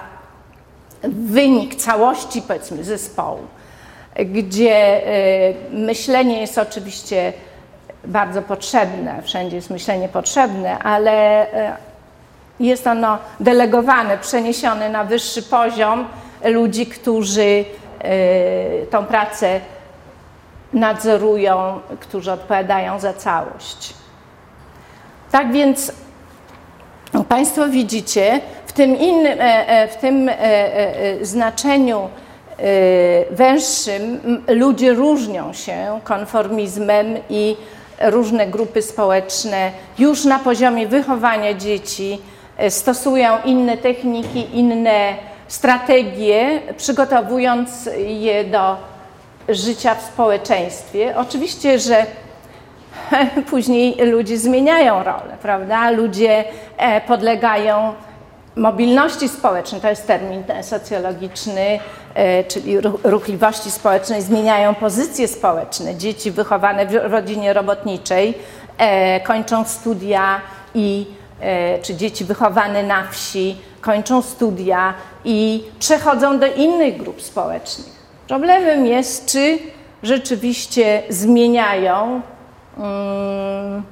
wynik całości, powiedzmy, zespołu, gdzie e, myślenie jest oczywiście bardzo potrzebne, wszędzie jest myślenie potrzebne, ale e, jest ono delegowane, przeniesione na wyższy poziom ludzi, którzy e, tą pracę nadzorują, którzy odpowiadają za całość. Tak więc Państwo widzicie, w tym, innym, w tym znaczeniu węższym ludzie różnią się konformizmem i różne grupy społeczne już na poziomie wychowania dzieci e, stosują inne techniki, inne strategie, przygotowując je do życia w społeczeństwie. Oczywiście, że [laughs] później ludzie zmieniają rolę, prawda? Ludzie e, podlegają mobilności społecznej, to jest termin socjologiczny, e, czyli ruchliwości społecznej, zmieniają pozycje społeczne. Dzieci wychowane w rodzinie robotniczej e, kończą studia i e, czy dzieci wychowane na wsi kończą studia i przechodzą do innych grup społecznych. Problemem jest, czy rzeczywiście zmieniają um,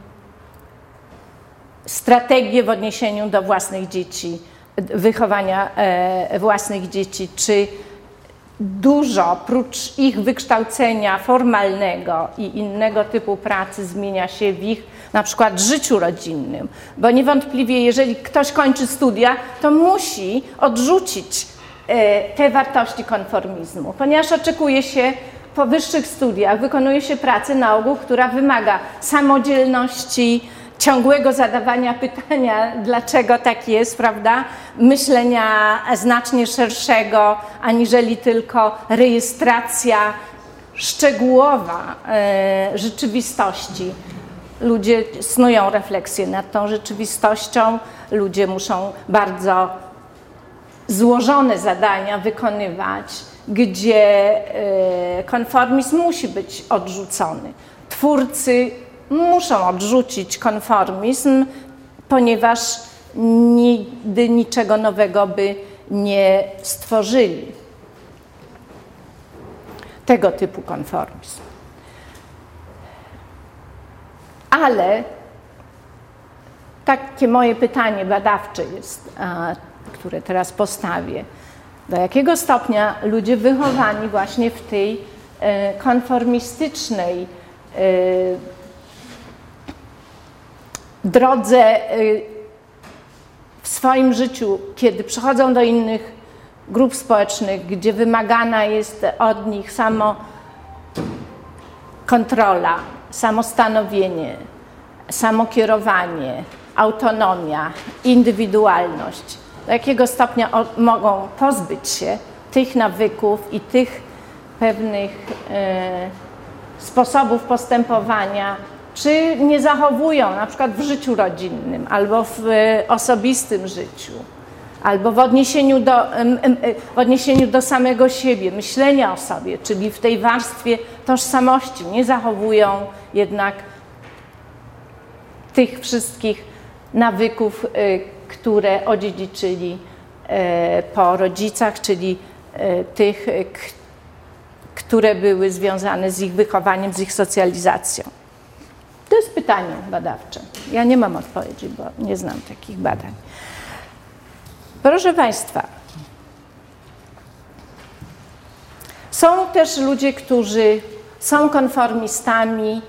strategię w odniesieniu do własnych dzieci, wychowania e, własnych dzieci, czy dużo, prócz ich wykształcenia formalnego i innego typu pracy, zmienia się w ich na przykład życiu rodzinnym. Bo niewątpliwie, jeżeli ktoś kończy studia, to musi odrzucić e, te wartości konformizmu, ponieważ oczekuje się po wyższych studiach, wykonuje się pracę na ogół, która wymaga samodzielności, ciągłego zadawania [laughs] pytania, dlaczego tak jest, prawda? Myślenia znacznie szerszego, aniżeli tylko rejestracja szczegółowa e, rzeczywistości. Ludzie snują refleksję nad tą rzeczywistością, ludzie muszą bardzo złożone zadania wykonywać, gdzie e, konformizm musi być odrzucony. Twórcy muszą odrzucić konformizm, ponieważ nigdy niczego nowego by nie stworzyli. Tego typu konformizm. Ale takie moje pytanie badawcze jest, które teraz postawię. Do jakiego stopnia ludzie wychowani właśnie w tej e, konformistycznej e, drodze y, w swoim życiu, kiedy przychodzą do innych grup społecznych, gdzie wymagana jest od nich samo kontrola, samostanowienie, samokierowanie, autonomia, indywidualność, do jakiego stopnia mogą pozbyć się tych nawyków i tych pewnych y, sposobów postępowania, czy nie zachowują na przykład w życiu rodzinnym albo w e, osobistym życiu, albo w odniesieniu do, e, w odniesieniu do samego siebie, myślenia o sobie, czyli w tej warstwie tożsamości, nie zachowują jednak tych wszystkich nawyków, e, które odziedziczyli po rodzicach, czyli tych, które były związane z ich wychowaniem, z ich socjalizacją. To jest pytanie badawcze. Ja nie mam odpowiedzi, bo nie znam takich badań. Proszę Państwa, są też ludzie, którzy są konformistami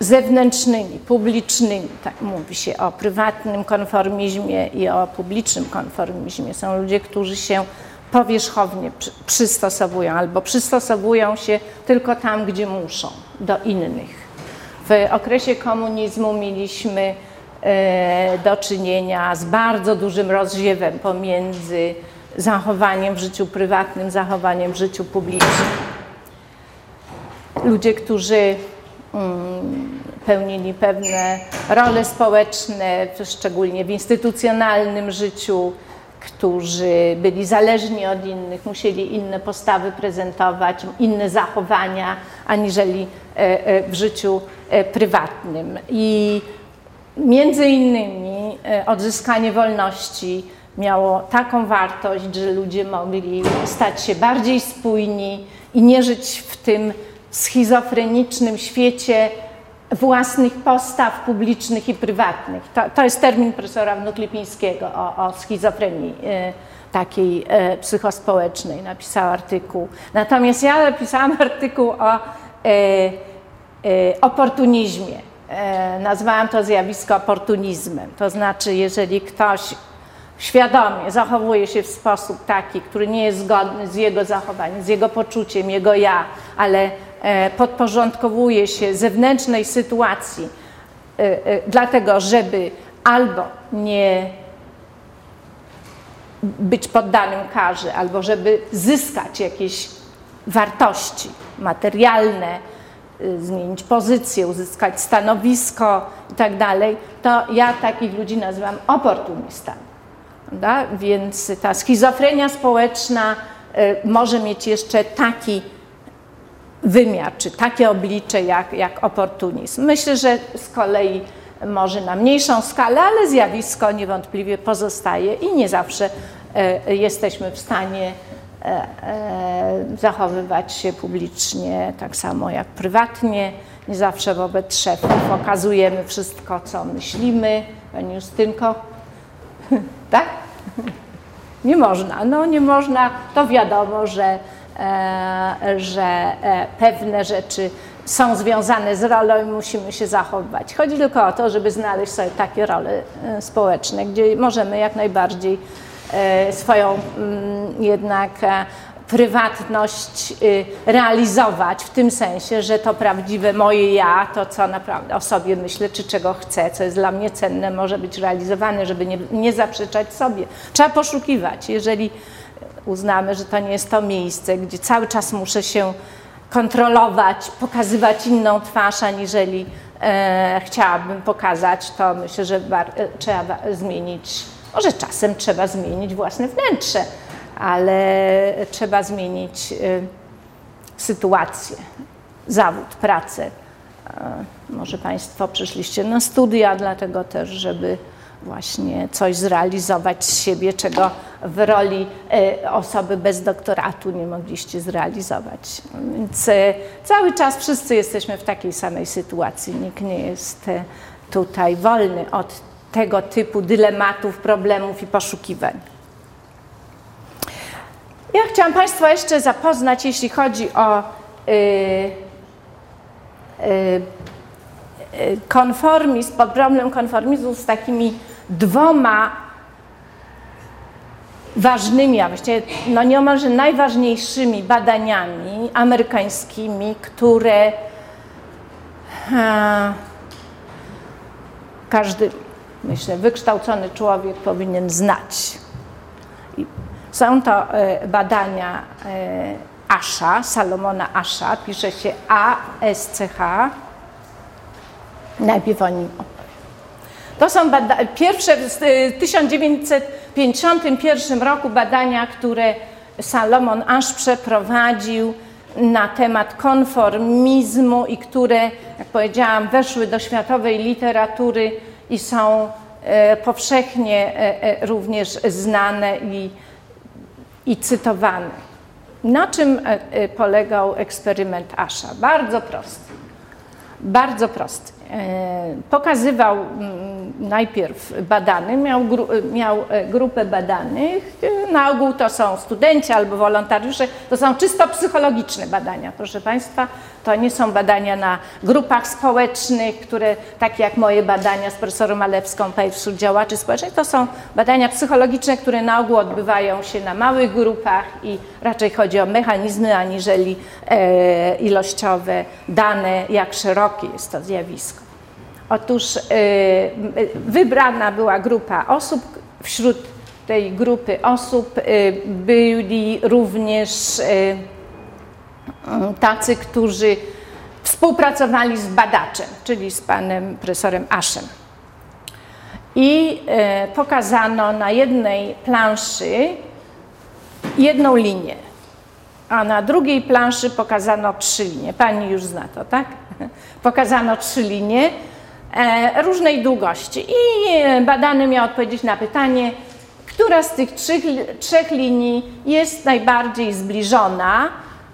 zewnętrznymi, publicznymi. Tak mówi się o prywatnym konformizmie i o publicznym konformizmie. Są ludzie, którzy się powierzchownie przystosowują albo przystosowują się tylko tam, gdzie muszą, do innych. W okresie komunizmu mieliśmy do czynienia z bardzo dużym rozziewem pomiędzy zachowaniem w życiu prywatnym, zachowaniem w życiu publicznym. Ludzie, którzy mm, pełnili pewne role społeczne, szczególnie w instytucjonalnym życiu, którzy byli zależni od innych, musieli inne postawy prezentować, inne zachowania aniżeli w życiu prywatnym. I między innymi odzyskanie wolności miało taką wartość, że ludzie mogli stać się bardziej spójni i nie żyć w tym schizofrenicznym świecie własnych postaw publicznych i prywatnych. To, to jest termin profesora Wnuklipińskiego o, o schizofrenii y, takiej y, psychospołecznej. Napisał artykuł. Natomiast ja napisałam [laughs] artykuł o oportunizmie. Nazwałam to zjawisko oportunizmem. To znaczy, jeżeli ktoś świadomie zachowuje się w sposób taki, który nie jest zgodny z jego zachowaniem, z jego poczuciem, jego ja, ale e, podporządkowuje się zewnętrznej sytuacji, e, e, dlatego żeby albo nie być poddanym karze, albo żeby zyskać jakieś wartości materialne, zmienić pozycję, uzyskać stanowisko i tak to ja takich ludzi nazywam oportunistami. Prawda? Więc ta schizofrenia społeczna y, może mieć jeszcze taki wymiar, czy takie oblicze jak, jak oportunizm. Myślę, że z kolei może na mniejszą skalę, ale zjawisko niewątpliwie pozostaje i nie zawsze y, jesteśmy w stanie y, zachowywać się publicznie tak samo jak prywatnie. Nie zawsze wobec szefów okazujemy wszystko, co myślimy. Pani Justynko? [laughs] tak? Nie można. No nie można, to wiadomo, że, e, że e, pewne rzeczy są związane z rolą i musimy się zachowywać. Chodzi tylko o to, żeby znaleźć sobie takie role e, społeczne, gdzie możemy jak najbardziej e, swoją mm, jednak e, prywatność y, realizować w tym sensie, że to prawdziwe moje ja, to co naprawdę o sobie myślę, czy czego chcę, co jest dla mnie cenne, może być realizowane, żeby nie, nie zaprzeczać sobie. Trzeba poszukiwać. Jeżeli uznamy, że to nie jest to miejsce, gdzie cały czas muszę się kontrolować, pokazywać inną twarz, aniżeli e, chciałabym pokazać, to myślę, że e, trzeba zmienić, może czasem trzeba zmienić własne wnętrze ale trzeba zmienić y, sytuację, zawód, pracę. Może Państwo przyszliście na studia, dlatego też, żeby właśnie coś zrealizować z siebie, czego w roli y, osoby bez doktoratu nie mogliście zrealizować. Więc y, cały czas wszyscy jesteśmy w takiej samej sytuacji. Nikt nie jest tutaj wolny od tego typu dylematów, problemów i poszukiwań. Ja chciałam Państwa jeszcze zapoznać, jeśli chodzi o y, y, y, konformizm, problem konformizmu z takimi dwoma ważnymi, a właściwie no najważniejszymi badaniami amerykańskimi, które a, każdy, myślę, wykształcony człowiek powinien znać. Są to e, badania e, Asha, Salomona Asha, pisze się A-S-C-H. Najpierw o nim To są pierwsze w 1951 roku badania, które Salomon Ash przeprowadził na temat konformizmu i które, jak powiedziałam, weszły do światowej literatury i są e, powszechnie również znane i i cytowany. Na czym e, e, polegał eksperyment Asha? Bardzo prosty. Bardzo prosty. E, pokazywał mm, najpierw badany, miał, miał grupę badanych, na ogół to są studenci albo wolontariusze, to są czysto psychologiczne badania, proszę Państwa. To nie są badania na grupach społecznych, które, takie jak moje badania z profesorem Malewską wśród działaczy społecznych, to są badania psychologiczne, które na ogół odbywają się na małych grupach i raczej chodzi o mechanizmy, aniżeli e, ilościowe dane, jak szerokie jest to zjawisko. Otóż e, wybrana była grupa osób, wśród tej grupy osób e, byli również tacy, którzy współpracowali z badaczem, czyli z panem profesorem Aszem. i pokazano na jednej planszy jedną linię, a na drugiej planszy pokazano trzy linie. Pani już zna to, tak? [laughs] Pokazano trzy linie różnej długości i e, badany miał odpowiedzieć na pytanie, która z tych trzech, trzech linii jest najbardziej zbliżona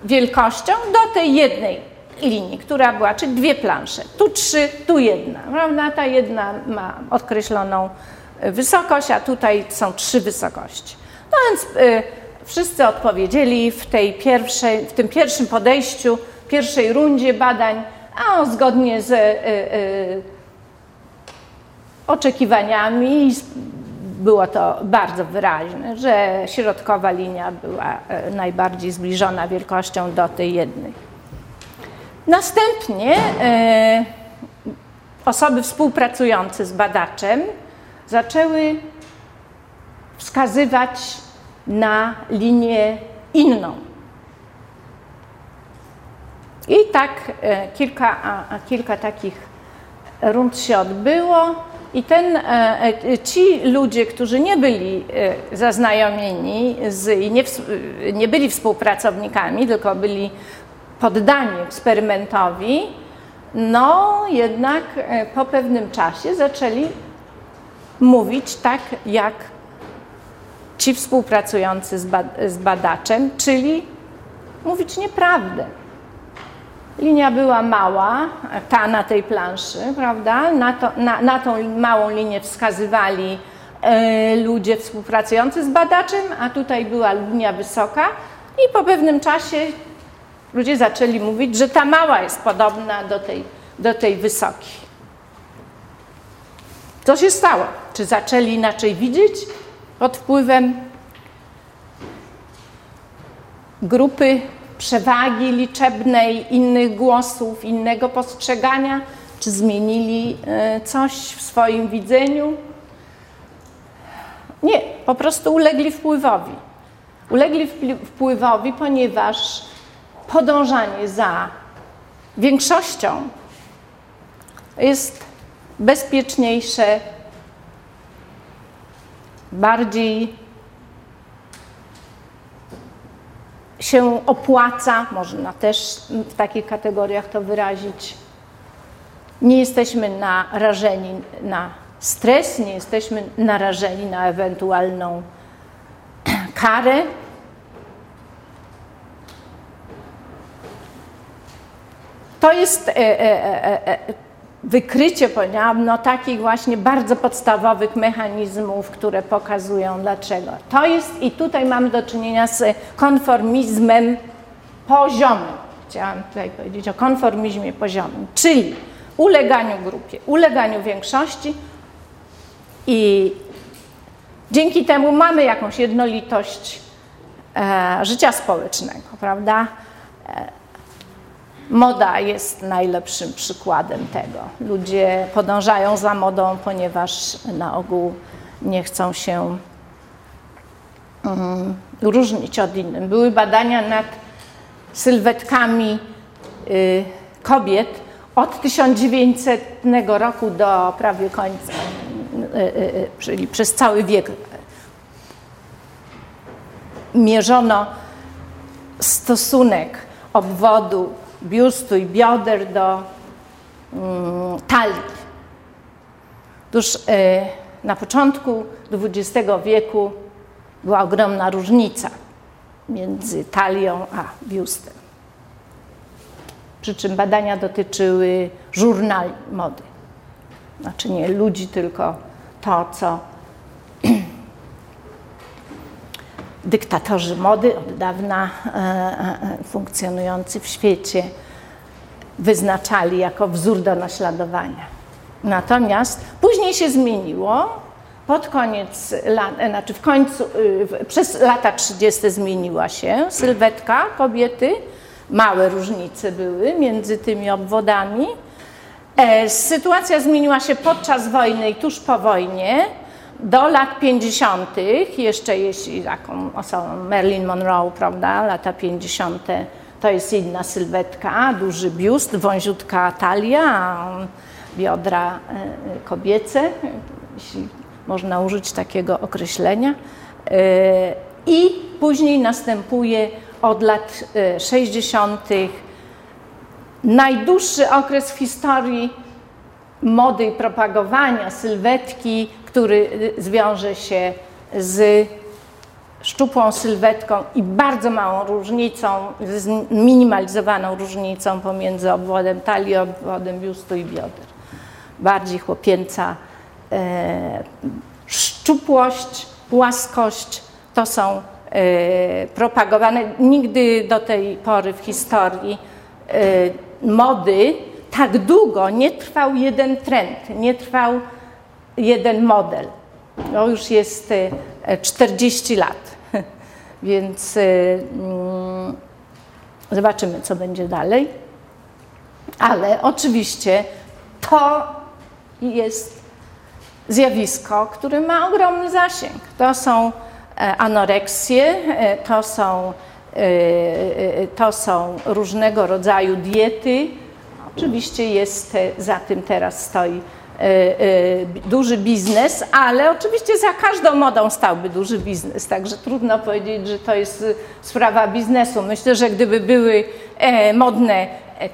wielkością do tej jednej linii, która była, czy dwie plansze. Tu trzy, tu jedna, prawda? Ta jedna ma określoną wysokość, a tutaj są trzy wysokości. No więc y, wszyscy odpowiedzieli w, tej pierwszej, w tym pierwszym podejściu, pierwszej rundzie badań, a zgodnie z y, y, oczekiwaniami było to bardzo wyraźne, że środkowa linia była e, najbardziej zbliżona wielkością do tej jednej. Następnie e, osoby współpracujące z badaczem zaczęły wskazywać na linię inną. I tak e, kilka, kilka takich rund się odbyło. I ten, ci ludzie, którzy nie byli zaznajomieni z, i nie, nie byli współpracownikami, tylko byli poddani eksperymentowi, no jednak e, po pewnym czasie zaczęli mówić tak jak ci współpracujący z badaczem, czyli mówić nieprawdę. Linia była mała, ta na tej planszy, prawda? Na, to, na, na tą małą linię wskazywali e, ludzie współpracujący z badaczem, a tutaj była linia wysoka i po pewnym czasie ludzie zaczęli mówić, że ta mała jest podobna do tej, do tej wysokiej. Co się stało? Czy zaczęli inaczej widzieć pod wpływem grupy przewagi liczebnej, innych głosów, innego postrzegania? Czy zmienili e, coś w swoim widzeniu? Nie, po prostu ulegli wpływowi. Ulegli wpływowi, ponieważ podążanie za większością jest bezpieczniejsze, bardziej się opłaca, można też w takich kategoriach to wyrazić. Nie jesteśmy narażeni na stres, nie jesteśmy narażeni na ewentualną karę, To jest e, e, e, wykrycie, no, takich właśnie bardzo podstawowych mechanizmów, które pokazują dlaczego. To jest i tutaj mamy do czynienia z konformizmem poziomym. Chciałam tutaj powiedzieć o konformizmie poziomym, czyli uleganiu grupie, uleganiu większości i dzięki temu mamy jakąś jednolitość e, życia społecznego, prawda? E, Moda jest najlepszym przykładem tego. Ludzie podążają za modą, ponieważ na ogół nie chcą się um, różnić od innych. Były badania nad sylwetkami y, kobiet od 1900 roku do prawie końca, y, y, y, czyli przez cały wiek. Mierzono stosunek obwodu biustu i bioder do mm, talii. Otóż e, na początku XX wieku była ogromna różnica między talią a biustem. Przy czym badania dotyczyły żurnali mody. Znaczy nie ludzi, tylko to, co dyktatorzy mody od dawna e, e, funkcjonujący w świecie wyznaczali jako wzór do naśladowania. Natomiast później się zmieniło. Pod koniec lat, e, znaczy w końcu, przez lata 30. zmieniła się sylwetka kobiety. Małe różnice były między tymi obwodami. Sytuacja zmieniła się podczas wojny i tuż po wojnie do lat 50., jeszcze jeśli taką osobą Marilyn Monroe, prawda, lata 50., to jest inna sylwetka, duży biust, wąziutka talia, biodra e, kobiece, jeśli można użyć takiego określenia. I później następuje od lat 60. najdłuższy okres w historii mody i propagowania sylwetki, który zwiąże się z szczupłą sylwetką i bardzo małą różnicą, zminimalizowaną różnicą pomiędzy obwodem talii, obwodem biustu i bioder. Bardziej chłopięca e, szczupłość, płaskość to są e, propagowane. Nigdy do tej pory w historii e, mody tak długo nie trwał jeden trend, nie trwał jeden model. To już jest 40 lat. [laughs] Więc mm, zobaczymy, co będzie dalej. Ale oczywiście to jest zjawisko, które ma ogromny zasięg. To są e, anoreksje, e, to są, e, to są różnego rodzaju diety. Oczywiście jest za tym teraz stoi E, e, duży biznes, ale oczywiście za każdą modą stałby duży biznes, także trudno powiedzieć, że to jest sprawa biznesu. Myślę, że gdyby były e, modne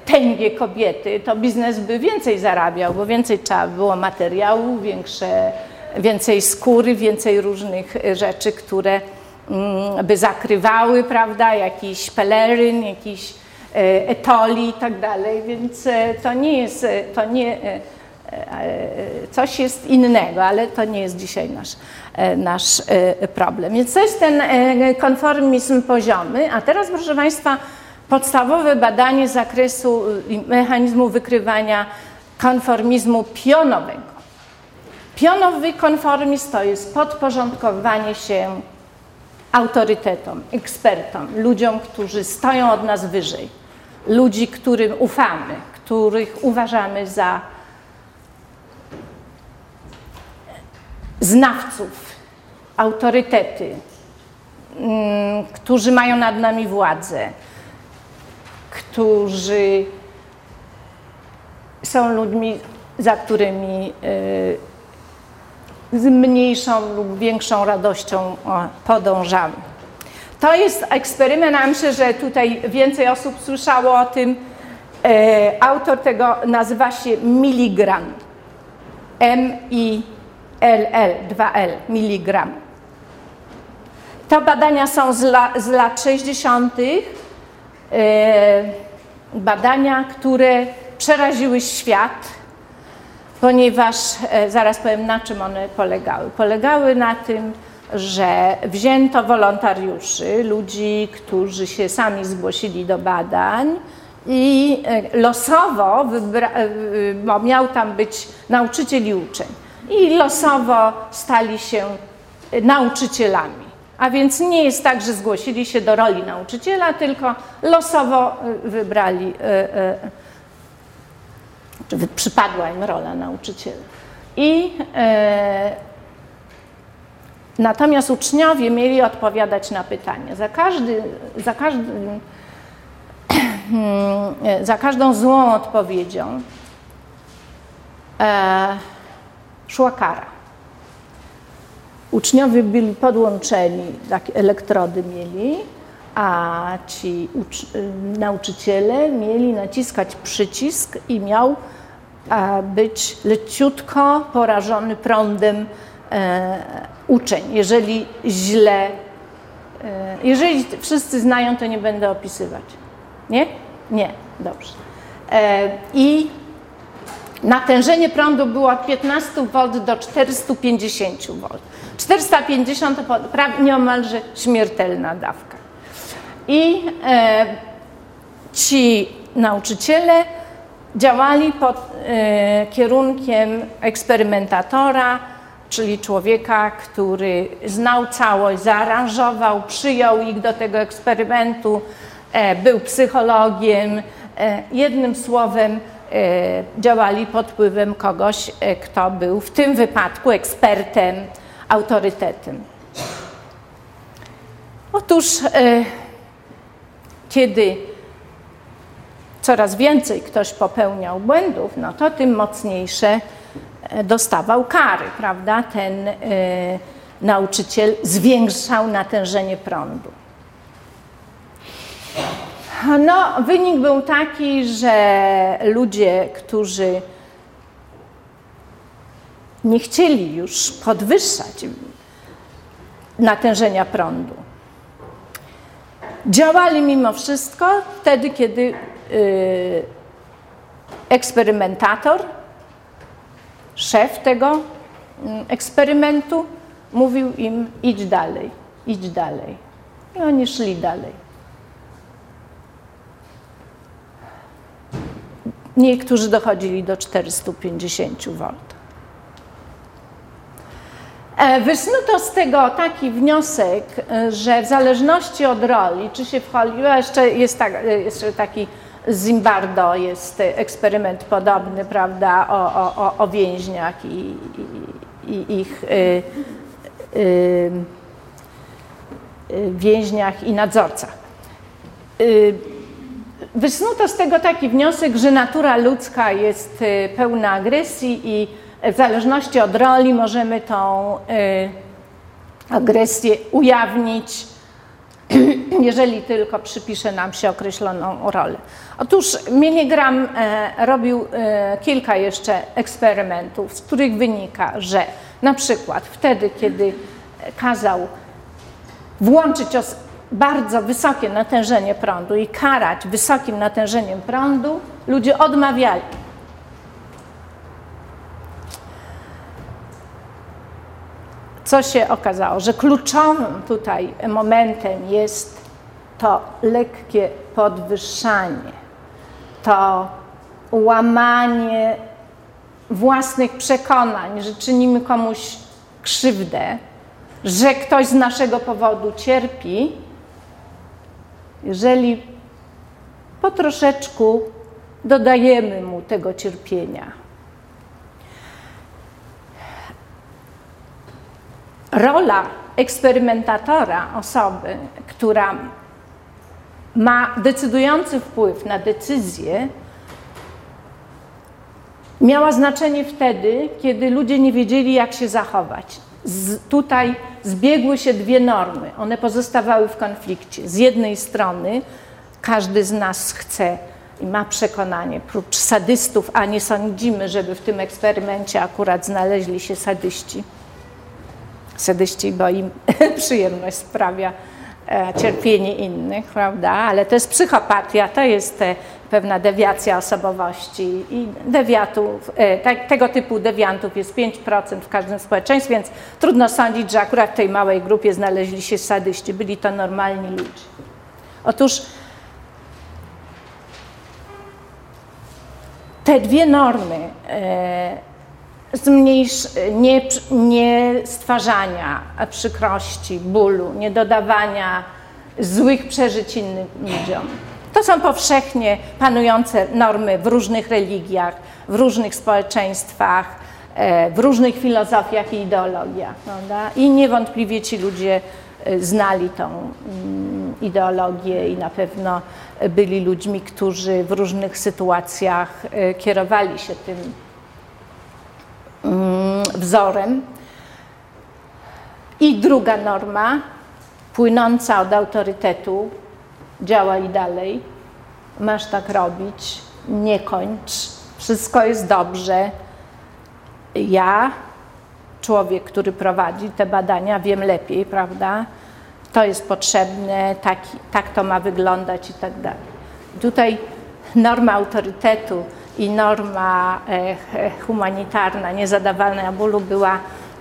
tęgie kobiety, to biznes by więcej zarabiał, bo więcej trzeba było materiału, większe, więcej skóry, więcej różnych rzeczy, które mm, by zakrywały, prawda, jakiś peleryn, jakiś etoli i tak dalej, więc to nie jest, to nie coś jest innego, ale to nie jest dzisiaj nasz, e, nasz e, problem. Więc to jest ten e, konformizm poziomy, a teraz proszę Państwa podstawowe badanie zakresu mechanizmu wykrywania konformizmu pionowego. Pionowy konformizm to jest podporządkowanie się autorytetom, ekspertom, ludziom, którzy stoją od nas wyżej, ludzi, którym ufamy, których uważamy za znawców, autorytety, mm, którzy mają nad nami władzę, którzy są ludźmi, za którymi y, z mniejszą lub większą radością podążamy. To jest eksperyment, a myślę, że tutaj więcej osób słyszało o tym. E, autor tego nazywa się Miligram. M-I LL, 2L, miligram. To badania są z, la, z lat 60. E, badania, które przeraziły świat, ponieważ e, zaraz powiem na czym one polegały. Polegały na tym, że wzięto wolontariuszy, ludzi, którzy się sami zgłosili do badań i e, losowo, bo miał tam być nauczyciel i uczeń i losowo stali się nauczycielami. A więc nie jest tak, że zgłosili się do roli nauczyciela, tylko losowo y, wybrali, y, y, czy przypadła im rola nauczyciela. I natomiast uczniowie mieli odpowiadać na pytania. Za, każdy, za, każdy, [clears throat] za każdą złą odpowiedzią e, szła kara. Uczniowie byli podłączeni, takie elektrody mieli, a ci nauczyciele mieli naciskać przycisk i miał być leciutko porażony prądem e, uczeń. Jeżeli źle, e, jeżeli wszyscy znają, to nie będę opisywać. Nie? Nie, dobrze. E, I Natężenie prądu było od 15 V do 450 V. 450 to nieomalże śmiertelna dawka. I e, ci nauczyciele działali pod e, kierunkiem eksperymentatora, czyli człowieka, który znał całość, zaaranżował, przyjął ich do tego eksperymentu, e, był psychologiem. E, jednym słowem, działali pod wpływem kogoś, e, kto był w tym wypadku ekspertem, autorytetem. Otóż, e, kiedy coraz więcej ktoś popełniał błędów, no to tym mocniejsze e, dostawał kary, prawda? Ten nauczyciel zwiększał natężenie prądu. No, wynik był taki, że ludzie, którzy nie chcieli już podwyższać natężenia prądu, działali mimo wszystko wtedy, kiedy yy, eksperymentator, szef tego yy, eksperymentu mówił im idź dalej, idź dalej. I oni szli dalej. Niektórzy dochodzili do 450 V. E, wysnuto z tego taki wniosek, e, że w zależności od roli, czy się wchodzi, jeszcze jest tak, e, jeszcze taki Zimbardo jest eksperyment podobny, prawda, o, o, o więźniach i, i, i ich y, y, więźniach i nadzorcach. Wysnuto z tego taki wniosek, że natura ludzka jest y, pełna agresji i w zależności od roli możemy tą y, agresję ujawnić, [clears throat] jeżeli tylko przypisze nam się określoną rolę. Otóż Milgram e, robił e, kilka jeszcze eksperymentów, z których wynika, że na przykład wtedy, kiedy kazał włączyć bardzo wysokie natężenie prądu i karać wysokim natężeniem prądu, ludzie odmawiali. Co się okazało? Że kluczowym tutaj momentem jest to lekkie podwyższanie, to łamanie własnych przekonań, że czynimy komuś krzywdę, że ktoś z naszego powodu cierpi, jeżeli po troszeczku dodajemy mu tego cierpienia. Rola eksperymentatora, osoby, która ma decydujący wpływ na decyzję, miała znaczenie wtedy, kiedy ludzie nie wiedzieli, jak się zachować. Z, tutaj zbiegły się dwie normy. One pozostawały w konflikcie. Z jednej strony każdy z nas chce i ma przekonanie, prócz sadystów, a nie sądzimy, żeby w tym eksperymencie akurat znaleźli się sadyści. Sadyści, bo im [laughs] przyjemność sprawia e, cierpienie innych, prawda? Ale to jest psychopatia, to jest e, pewna dewiacja osobowości i dewiatów, e, tego typu dewiantów jest 5% w każdym społeczeństwie, więc trudno sądzić, że akurat w tej małej grupie znaleźli się sadyści, byli to normalni ludzie. Otóż te dwie normy e, zmniejsz, nie, nie stwarzania przykrości, bólu, nie dodawania złych przeżyć innym ludziom, to są powszechnie panujące normy w różnych religiach, w różnych społeczeństwach, e, w różnych filozofiach i ideologiach. Prawda? I niewątpliwie ci ludzie e, znali tą mm, ideologię i na pewno byli ludźmi, którzy w różnych sytuacjach e, kierowali się tym mm, wzorem. I druga norma, płynąca od autorytetu, działaj dalej, masz tak robić, nie kończ, wszystko jest dobrze. Ja, człowiek, który prowadzi te badania, wiem lepiej, prawda? To jest potrzebne, tak, tak to ma wyglądać i tak dalej. Tutaj norma autorytetu i norma e, humanitarna, niezadawania bólu była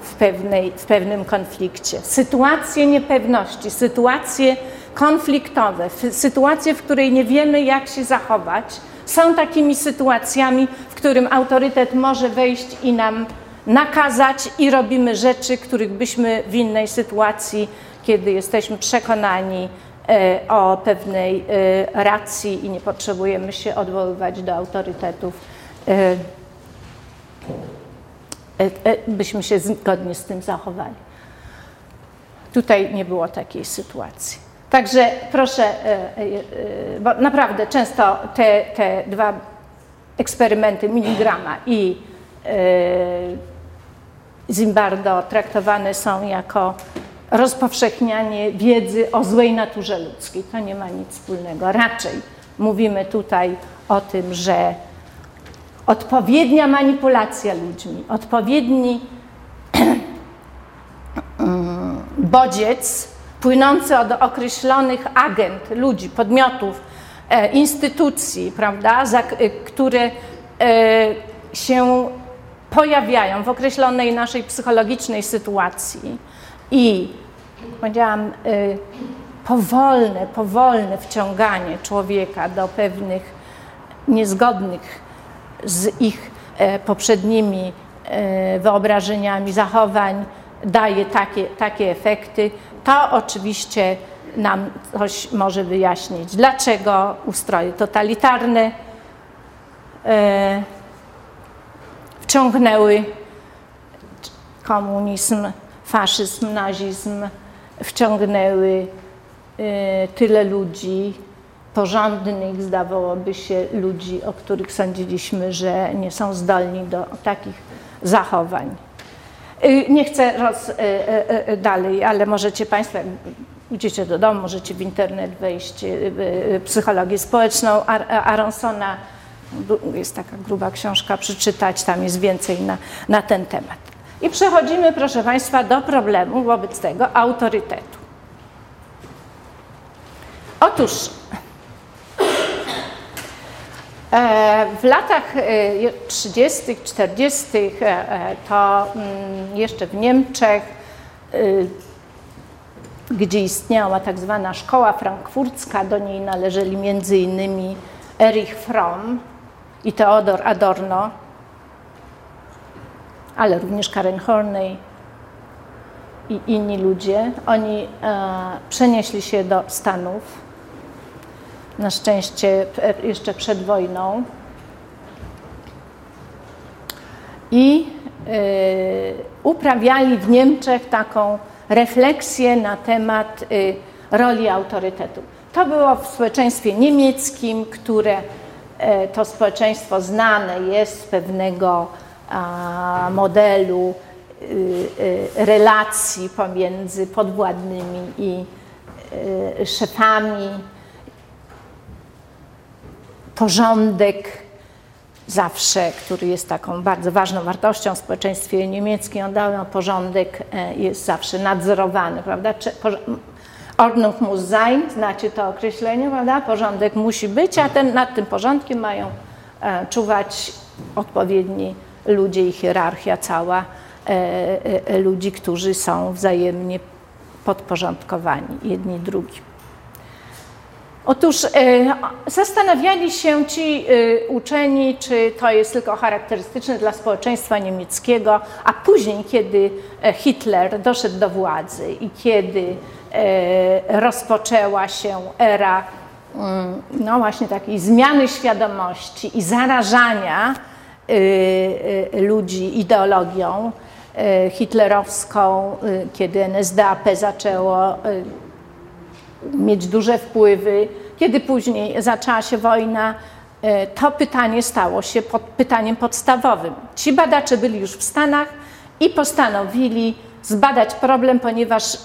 w, pewnej, w pewnym konflikcie. Sytuacje niepewności, sytuacje konfliktowe, sytuacje, w której nie wiemy, jak się zachować, są takimi sytuacjami, w którym autorytet może wejść i nam nakazać i robimy rzeczy, których byśmy w innej sytuacji, kiedy jesteśmy przekonani e, o pewnej e, racji i nie potrzebujemy się odwoływać do autorytetów, e, byśmy się zgodnie z tym zachowali. Tutaj nie było takiej sytuacji. Także proszę, e, e, e, bo naprawdę często te, te dwa eksperymenty miligrama i Zimbardo traktowane są jako rozpowszechnianie wiedzy o złej naturze ludzkiej. To nie ma nic wspólnego. Raczej mówimy tutaj o tym, że odpowiednia manipulacja ludźmi, odpowiedni [clears throat] bodziec płynący od określonych agent, ludzi, podmiotów, e, instytucji, prawda, e, które e, się pojawiają w określonej naszej psychologicznej sytuacji. I powiedziałam, powolne, powolne wciąganie człowieka do pewnych niezgodnych z ich poprzednimi wyobrażeniami zachowań daje takie, takie efekty, to oczywiście nam coś może wyjaśnić, dlaczego ustroje totalitarne e, wciągnęły komunizm, faszyzm, nazizm, wciągnęły e, tyle ludzi, porządnych, zdawałoby się, ludzi, o których sądziliśmy, że nie są zdolni do takich zachowań. Y, nie chcę roz, y, y, dalej, ale możecie Państwo, jak idziecie do domu, możecie w internet wejść, psychologię społeczną Aronsona, jest taka gruba książka, przeczytać, tam jest więcej na, na ten temat. I przechodzimy, proszę Państwa, do problemu wobec tego autorytetu. Otóż w latach 30., e, 40. E, to mm, jeszcze w Niemczech, gdzie istniała tak zwana szkoła frankfurcka, do niej należeli między innymi Erich Fromm i Theodor Adorno, ale również Karen Horney i inni ludzie. Oni przenieśli się do Stanów na szczęście jeszcze przed wojną. I y, uprawiali w Niemczech taką refleksję na temat y, roli autorytetu. To było w społeczeństwie niemieckim, które to społeczeństwo znane jest z pewnego modelu relacji pomiędzy podwładnymi i szefami porządek zawsze, który jest taką bardzo ważną wartością w społeczeństwie niemieckim, on porządek e, jest zawsze nadzorowany, prawda? Ordnung muss sein, znacie to określenie, prawda? Porządek musi być, a ten, nad tym porządkiem mają e, czuwać odpowiedni ludzie i hierarchia cała e, ludzi, którzy są wzajemnie podporządkowani jedni drugim. Otóż e, zastanawiali się ci e, uczeni, czy to jest tylko charakterystyczne dla społeczeństwa niemieckiego, a później, kiedy e, Hitler doszedł do władzy i kiedy rozpoczęła się era mm, no właśnie takiej zmiany świadomości i zarażania ludzi ideologią hitlerowską, kiedy NSDAP zaczęło mieć duże wpływy. Kiedy później zaczęła się wojna, e, to pytanie stało się pod, pytaniem podstawowym. Ci badacze byli już w Stanach i postanowili zbadać problem, ponieważ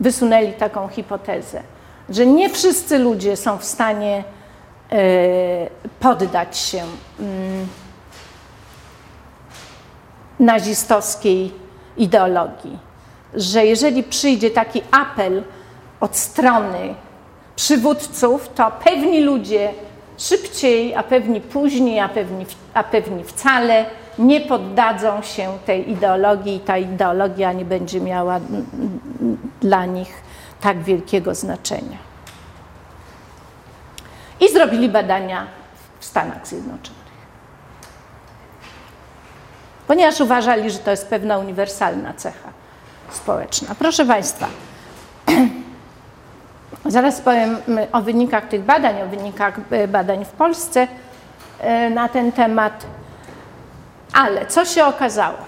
wysunęli taką hipotezę, że nie wszyscy ludzie są w stanie e, poddać się mm, nazistowskiej ideologii. Że jeżeli przyjdzie taki apel, od strony przywódców, to pewni ludzie szybciej, a pewni później, a pewni, a pewni wcale nie poddadzą się tej ideologii i ta ideologia nie będzie miała dla nich tak wielkiego znaczenia. I zrobili badania w Stanach Zjednoczonych. Ponieważ uważali, że to jest pewna uniwersalna cecha społeczna. Proszę Państwa, [clears throat] Zaraz powiem o wynikach tych badań, o wynikach e, badań w Polsce e, na ten temat. Ale co się okazało?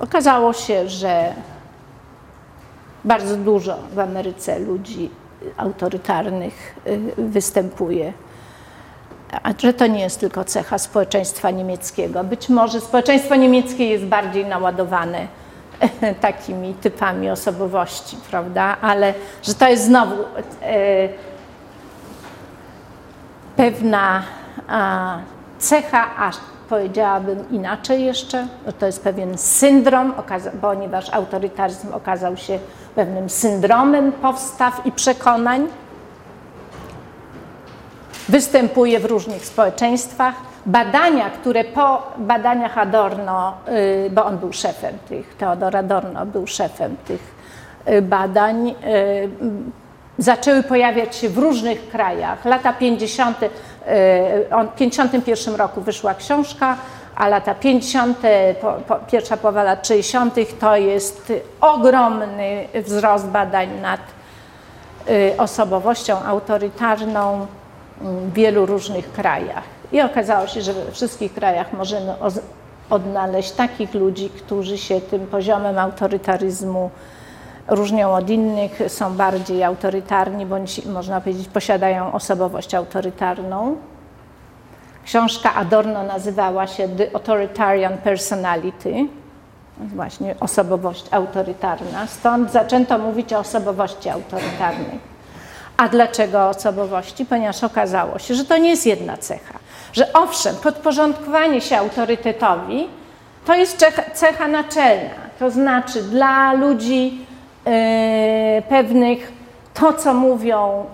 Okazało się, że bardzo dużo w Ameryce ludzi autorytarnych e, występuje. a że to nie jest tylko cecha społeczeństwa niemieckiego. Być może społeczeństwo niemieckie jest bardziej naładowane [laughs] takimi typami osobowości, prawda? Ale że to jest znowu e, pewna cecha, a powiedziałabym inaczej jeszcze, że to jest pewien syndrom, ponieważ autorytaryzm okazał się pewnym syndromem postaw i przekonań. Występuje w różnych społeczeństwach. Badania, które po badaniach Adorno, y, bo on był szefem tych, Teodor Adorno był szefem tych y, badań, y, zaczęły pojawiać się w różnych krajach. Lata 50. W 51 roku wyszła książka, a lata 50., po, po, pierwsza połowa lat 60. to jest ogromny wzrost badań nad osobowością autorytarną w wielu różnych krajach. I okazało się, że we wszystkich krajach możemy odnaleźć takich ludzi, którzy się tym poziomem autorytaryzmu różnią od innych, są bardziej autorytarni, bądź można powiedzieć, posiadają osobowość autorytarną. Książka Adorno nazywała się The Authoritarian Personality, właśnie osobowość autorytarna. Stąd zaczęto mówić o osobowości autorytarnej. A dlaczego osobowości? Ponieważ okazało się, że to nie jest jedna cecha. Że owszem, podporządkowanie się autorytetowi to jest cecha naczelna. To znaczy dla ludzi yy, pewnych to, co mówią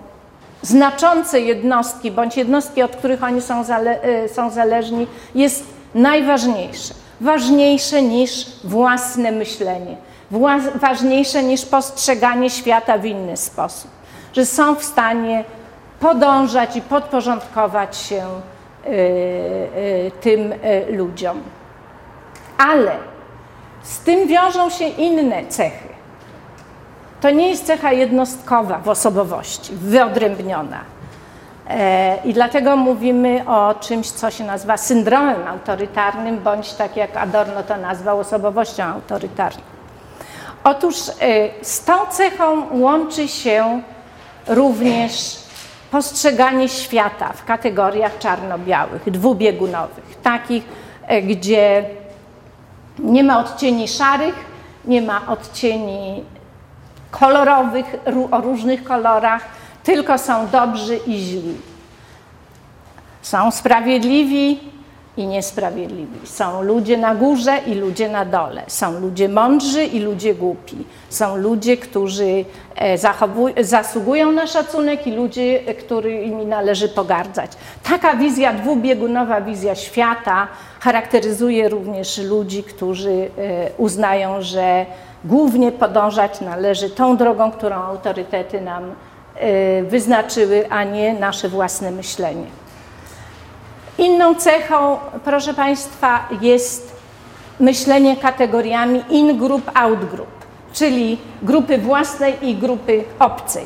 znaczące jednostki, bądź jednostki, od których oni są, zale, yy, są zależni, jest najważniejsze. Ważniejsze niż własne myślenie, ważniejsze niż postrzeganie świata w inny sposób że są w stanie podążać i podporządkować się tym y, ludziom. Ale z tym wiążą się inne cechy. To nie jest cecha jednostkowa w osobowości, wyodrębniona. E, I dlatego mówimy o czymś, co się nazywa syndromem autorytarnym, bądź tak jak Adorno to nazwał, osobowością autorytarną. Otóż z tą cechą łączy się również postrzeganie świata w kategoriach czarno-białych, dwubiegunowych, takich, e, gdzie nie ma odcieni szarych, nie ma odcieni kolorowych, o różnych kolorach, tylko są dobrzy i źli. Są sprawiedliwi i niesprawiedliwi. Są ludzie na górze i ludzie na dole. Są ludzie mądrzy i ludzie głupi. Są ludzie, którzy e, zasługują na szacunek i ludzie, którymi należy pogardzać. Taka wizja, dwubiegunowa wizja świata charakteryzuje również ludzi, którzy e, uznają, że głównie podążać należy tą drogą, którą autorytety nam e, wyznaczyły, a nie nasze własne myślenie. Inną cechą, proszę Państwa, jest myślenie kategoriami in-group, out-group, czyli grupy własnej i grupy obcej.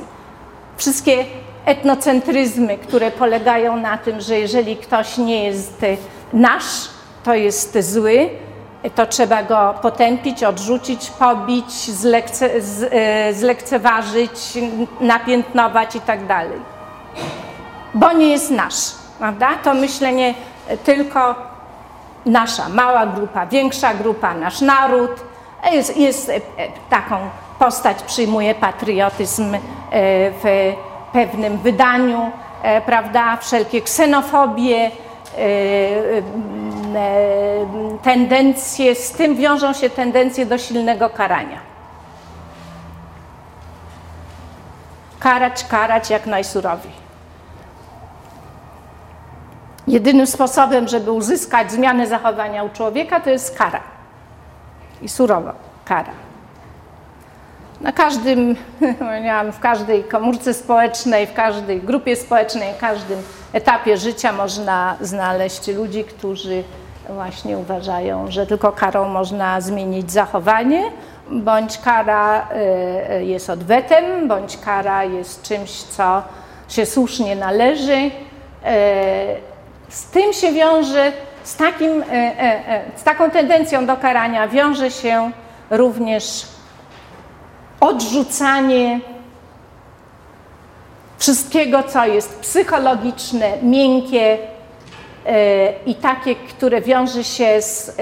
Wszystkie etnocentryzmy, które polegają na tym, że jeżeli ktoś nie jest nasz, to jest zły, to trzeba go potępić, odrzucić, pobić, zlekce, z, e, zlekceważyć, napiętnować i tak. Bo nie jest nasz prawda? To myślenie tylko nasza mała grupa, większa grupa, nasz naród. Jest, jest e, taką postać przyjmuje patriotyzm e, w pewnym wydaniu, e, prawda? Wszelkie ksenofobie, tendencje, z tym wiążą się tendencje do silnego karania. Karać, karać jak najsurowiej. Jedynym sposobem, żeby uzyskać zmianę zachowania u człowieka, to jest kara. I surowa kara. Na każdym, [laughs] w każdej komórce społecznej, w każdej grupie społecznej, w każdym etapie życia można znaleźć ludzi, którzy właśnie uważają, że tylko karą można zmienić zachowanie, bądź kara y, y, jest odwetem, bądź kara jest czymś, co się słusznie należy. Z tym się wiąże, z, takim, e, e, e, z taką tendencją do karania wiąże się również odrzucanie wszystkiego, co jest psychologiczne, miękkie, i takie, które wiąże się z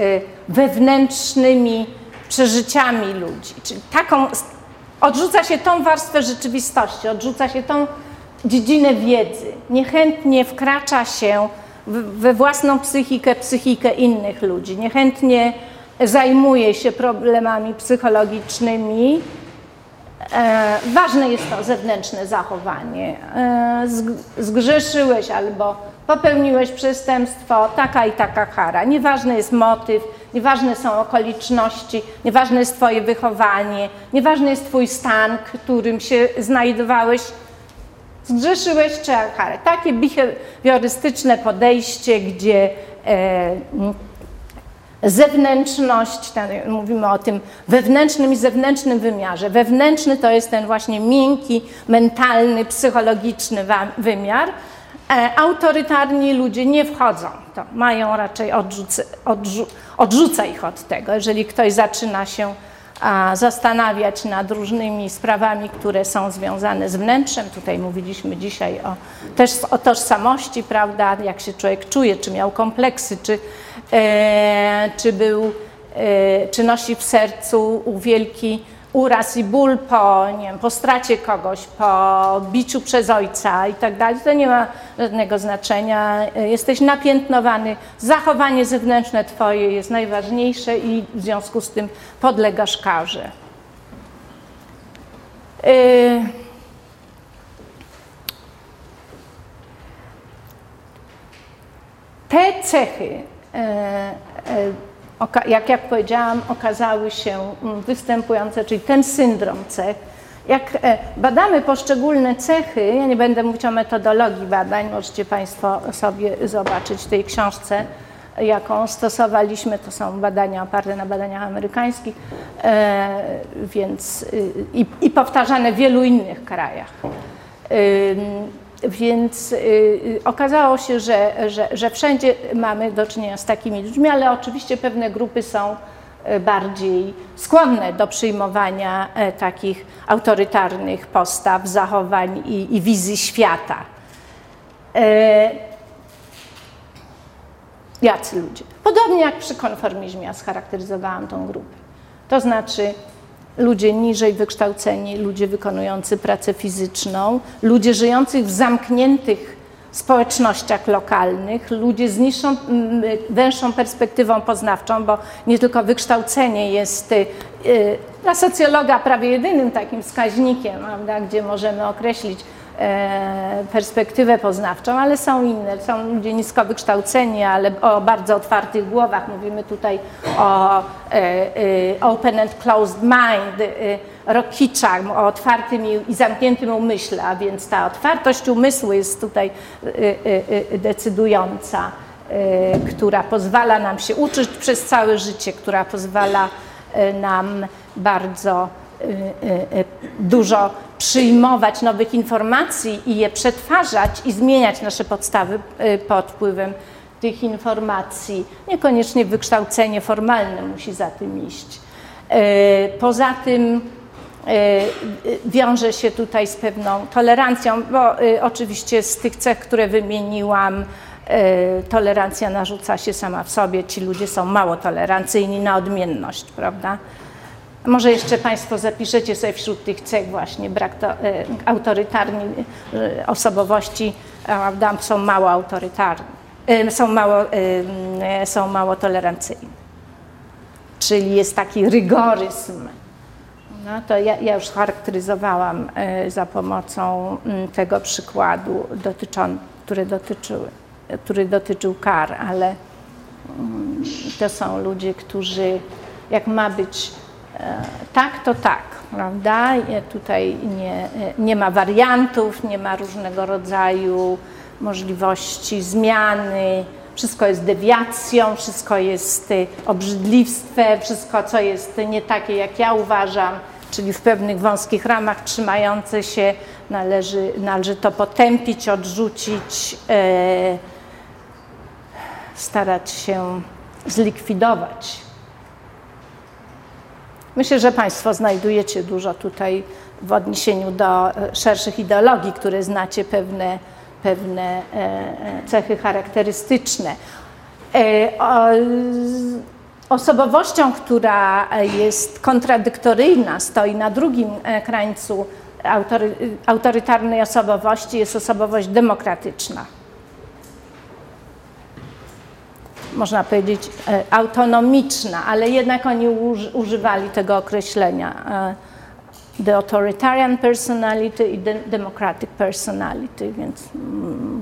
wewnętrznymi przeżyciami ludzi. Czyli taką, odrzuca się tą warstwę rzeczywistości, odrzuca się tą dziedzinę wiedzy. Niechętnie wkracza się we własną psychikę, psychikę innych ludzi. Niechętnie zajmuje się problemami psychologicznymi. E, ważne jest to zewnętrzne zachowanie. E, zgrzeszyłeś albo popełniłeś przestępstwo, taka i taka kara. Nieważny jest motyw, nieważne są okoliczności, nieważne jest Twoje wychowanie, nieważny jest Twój stan, którym się znajdowałeś. Zgrzeszyłeś trzeba. Takie behawiorystyczne podejście, gdzie e, zewnętrzność, mówimy o tym wewnętrznym i zewnętrznym wymiarze. Wewnętrzny to jest ten właśnie miękki, mentalny, psychologiczny wymiar. E, autorytarni ludzie nie wchodzą to, mają raczej odrzuca, odrzu, odrzuca ich od tego. Jeżeli ktoś zaczyna się zastanawiać nad różnymi sprawami, które są związane z wnętrzem. Tutaj mówiliśmy dzisiaj o, też o tożsamości, prawda, jak się człowiek czuje, czy miał kompleksy, czy, e, czy był, e, czy nosi w sercu wielki uraz i ból po, nie wiem, po stracie kogoś, po biciu przez ojca i tak dalej, to nie ma żadnego znaczenia. Jesteś napiętnowany, zachowanie zewnętrzne Twoje jest najważniejsze i w związku z tym podlegasz karze. Y, te cechy y, y, jak, jak powiedziałam, okazały się mm, występujące, czyli ten syndrom cech. Jak e, badamy poszczególne cechy, ja nie będę mówić o metodologii badań, możecie Państwo sobie zobaczyć w tej książce, jaką stosowaliśmy. To są badania oparte na badaniach amerykańskich, e, więc y, i, i powtarzane w wielu innych krajach. Więc y, y, okazało się, że, że, że wszędzie mamy do czynienia z takimi ludźmi, ale oczywiście pewne grupy są y, bardziej skłonne do przyjmowania e, takich autorytarnych postaw, zachowań i, i wizji świata. E, jacy ludzie? Podobnie jak przy konformizmie, ja scharakteryzowałam tą grupę. To znaczy, ludzie niżej wykształceni, ludzie wykonujący pracę fizyczną, ludzie żyjący w zamkniętych społecznościach lokalnych, ludzie z niższą, węższą perspektywą poznawczą, bo nie tylko wykształcenie jest y, dla socjologa prawie jedynym takim wskaźnikiem, prawda, gdzie możemy określić perspektywę poznawczą, ale są inne. Są ludzie nisko wykształceni, ale o bardzo otwartych głowach. Mówimy tutaj o e, e, open and closed mind, Rokicza, o otwartym i zamkniętym umyśle, a więc ta otwartość umysłu jest tutaj decydująca, która pozwala nam się uczyć przez całe życie, która pozwala nam bardzo dużo przyjmować nowych informacji i je przetwarzać i zmieniać nasze podstawy y, pod wpływem tych informacji. Niekoniecznie wykształcenie formalne musi za tym iść. Y, poza tym y, wiąże się tutaj z pewną tolerancją, bo oczywiście z tych cech, które wymieniłam, tolerancja narzuca się sama w sobie. Ci ludzie są mało tolerancyjni na odmienność, prawda? Może jeszcze Państwo zapiszecie sobie wśród tych cech właśnie brak to, e, autorytarni e, osobowości, prawda, są mało autorytarni, e, są mało, są mało tolerancyjni. Czyli jest taki rygoryzm. No to ja, ja już charakteryzowałam za pomocą tego przykładu, który, dotyczyły, który dotyczył kar, ale to są ludzie, którzy jak ma być tak, to tak, prawda? Tutaj nie, nie ma wariantów, nie ma różnego rodzaju możliwości zmiany, wszystko jest dewiacją, wszystko jest y, obrzydliwstwem, wszystko, co jest nie takie, jak ja uważam, czyli w pewnych wąskich ramach trzymające się, należy, należy to potępić, odrzucić, e, starać się zlikwidować. Myślę, że Państwo znajdujecie dużo tutaj w odniesieniu do e, szerszych ideologii, które znacie pewne, pewne cechy charakterystyczne. Osobowością, która jest kontradyktoryjna, stoi na drugim krańcu autory, autorytarnej osobowości, jest osobowość demokratyczna. Można powiedzieć autonomiczna, ale jednak oni używali tego określenia the authoritarian personality i the democratic personality, więc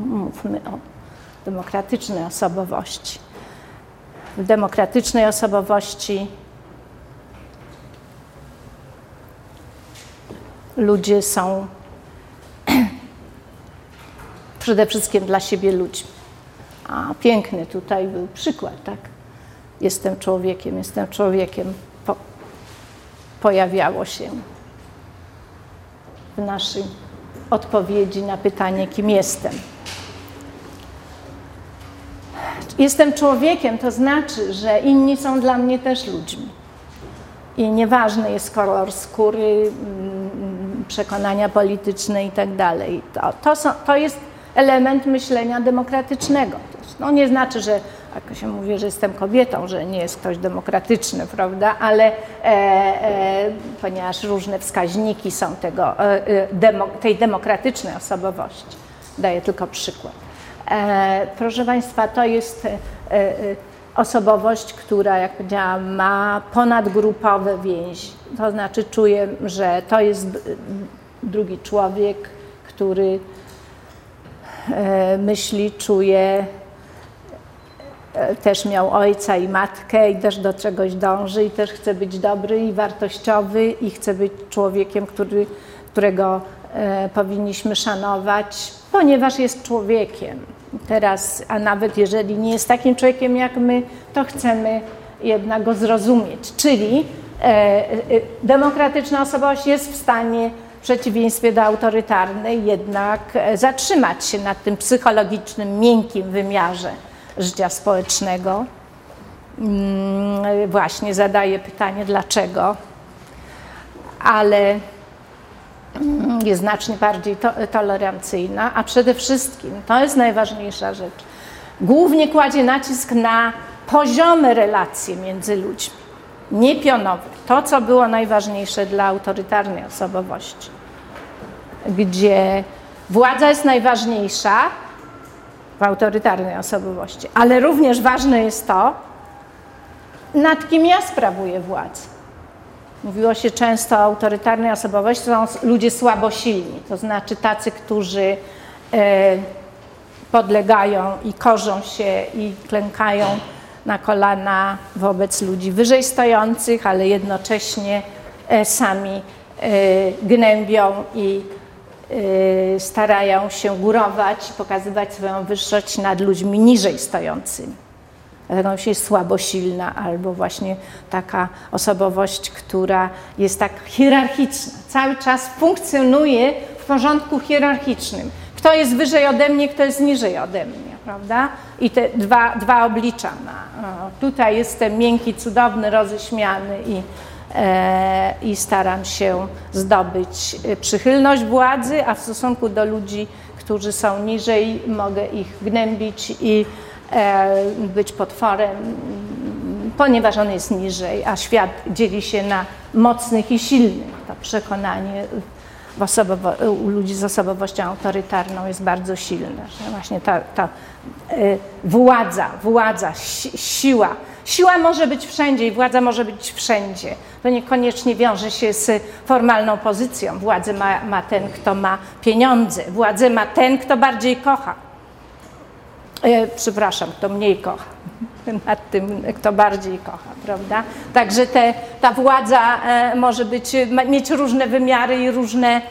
mówmy o demokratycznej osobowości. W demokratycznej osobowości ludzie są [clears throat] przede wszystkim dla siebie ludźmi. Piękny tutaj był przykład, tak? Jestem człowiekiem, jestem człowiekiem. Po, pojawiało się w naszej odpowiedzi na pytanie, kim jestem. Jestem człowiekiem, to znaczy, że inni są dla mnie też ludźmi. I nieważny jest kolor skóry, mm, przekonania polityczne i tak. To, to, są, to jest element myślenia demokratycznego. No nie znaczy, że jak się mówi, że jestem kobietą, że nie jest ktoś demokratyczny, prawda? Ale e, e, ponieważ różne wskaźniki są tego, e, e demo, tej demokratycznej osobowości. Daję tylko przykład. E, proszę Państwa, to jest e, osobowość, która, jak powiedziałam, ma ponadgrupowe więzi. To znaczy czuję, że to jest drugi człowiek, który myśli, czuje, też miał ojca i matkę i też do czegoś dąży i też chce być dobry i wartościowy i chce być człowiekiem, który, którego e, powinniśmy szanować, ponieważ jest człowiekiem. Teraz, a nawet jeżeli nie jest takim człowiekiem jak my, to chcemy jednak go zrozumieć. Czyli e, e, demokratyczna osobowość jest w stanie w przeciwieństwie do autorytarnej jednak e, zatrzymać się nad tym psychologicznym, miękkim wymiarze życia społecznego. Mm, właśnie zadaje pytanie, dlaczego, ale mm, jest znacznie bardziej to, tolerancyjna, a przede wszystkim, to jest najważniejsza rzecz, głównie kładzie nacisk na poziome relacje między ludźmi, nie pionowe. To, co było najważniejsze dla autorytarnej osobowości, gdzie władza jest najważniejsza, autorytarnej osobowości. Ale również ważne jest to, nad kim ja sprawuję władzę. Mówiło się często o autorytarnej osobowości, są ludzie słabosilni, to znaczy tacy, którzy e, podlegają i korzą się i klękają na kolana wobec ludzi wyżej stojących, ale jednocześnie e, sami e, gnębią i starają się górować, pokazywać swoją wyższość nad ludźmi niżej stojącymi. Dlatego się jest słabosilna albo właśnie taka osobowość, która jest tak hierarchiczna. Cały czas funkcjonuje w porządku hierarchicznym. Kto jest wyżej ode mnie, kto jest niżej ode mnie, prawda? I te dwa, dwa oblicza ma. O, tutaj jestem miękki, cudowny, roześmiany i i staram się zdobyć e, przychylność władzy, a w stosunku do ludzi, którzy są niżej, mogę ich gnębić i e, być potworem, ponieważ on jest niżej, a świat dzieli się na mocnych i silnych. To przekonanie u ludzi z osobowością autorytarną jest bardzo silne. Że właśnie ta, ta władza, władza, siła, Siła może być wszędzie i władza może być wszędzie. To niekoniecznie wiąże się z formalną pozycją. Władzę ma, ma ten, kto ma pieniądze. Władzę ma ten, kto bardziej kocha. E, przepraszam, kto mniej kocha. [laughs] Nad tym, kto bardziej kocha, prawda? Także te, ta władza e, może być, mieć różne wymiary i różne,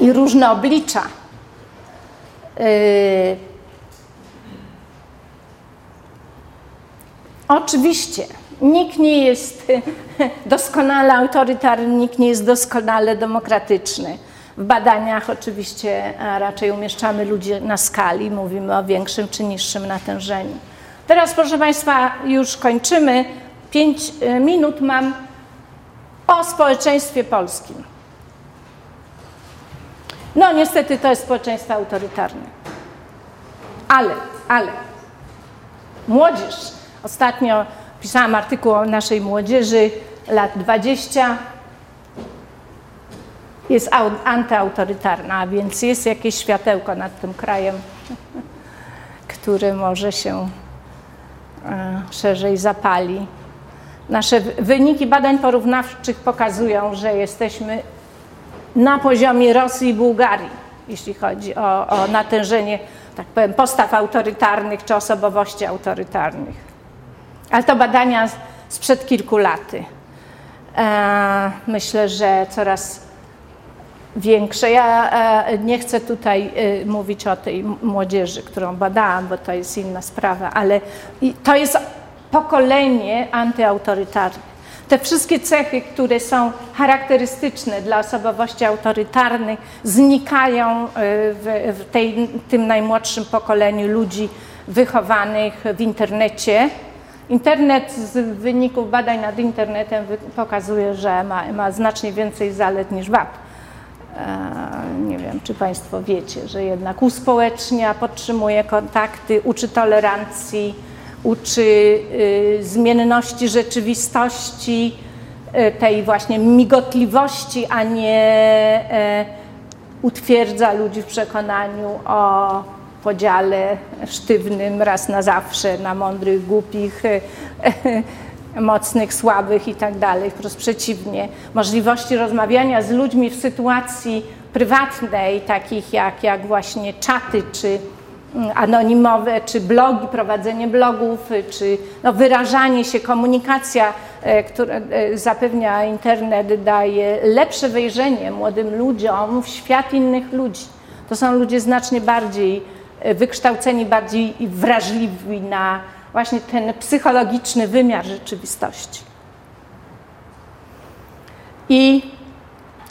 i różne oblicza. E, Oczywiście, nikt nie jest [laughs] doskonale autorytarny, nikt nie jest doskonale demokratyczny. W badaniach oczywiście raczej umieszczamy ludzi na skali, mówimy o większym czy niższym natężeniu. Teraz, proszę Państwa, już kończymy. Pięć e, minut mam o społeczeństwie polskim. No niestety to jest społeczeństwo autorytarne. Ale, ale młodzież. Ostatnio pisałam artykuł o naszej młodzieży lat 20. Jest antyautorytarna, więc jest jakieś światełko nad tym krajem, [laughs] które może się e, szerzej zapali. Nasze wyniki badań porównawczych pokazują, że jesteśmy na poziomie Rosji i Bułgarii, jeśli chodzi o, o natężenie, tak powiem, postaw autorytarnych czy osobowości autorytarnych. Ale to badania sprzed kilku laty. E, myślę, że coraz większe. Ja e, nie chcę tutaj e, mówić o tej młodzieży, którą badałam, bo to jest inna sprawa, ale to jest pokolenie antyautorytarne. Te wszystkie cechy, które są charakterystyczne dla osobowości autorytarnych, znikają w, w tej, tym najmłodszym pokoleniu ludzi wychowanych w internecie. Internet z wyników badań nad internetem pokazuje, że ma, ma znacznie więcej zalet niż wad. Nie wiem, czy Państwo wiecie, że jednak uspołecznia, podtrzymuje kontakty, uczy tolerancji, uczy y, zmienności rzeczywistości, y, tej właśnie migotliwości, a nie e, utwierdza ludzi w przekonaniu o podziale sztywnym raz na zawsze na mądrych, głupich, [laughs] mocnych, słabych i tak dalej. Wprost przeciwnie. Możliwości rozmawiania z ludźmi w sytuacji prywatnej, takich jak, jak właśnie czaty czy mm, anonimowe, czy blogi, prowadzenie blogów, czy no, wyrażanie się, komunikacja, e, która e, zapewnia internet, daje lepsze wejrzenie młodym ludziom w świat innych ludzi. To są ludzie znacznie bardziej wykształceni, bardziej wrażliwi na właśnie ten psychologiczny wymiar rzeczywistości. I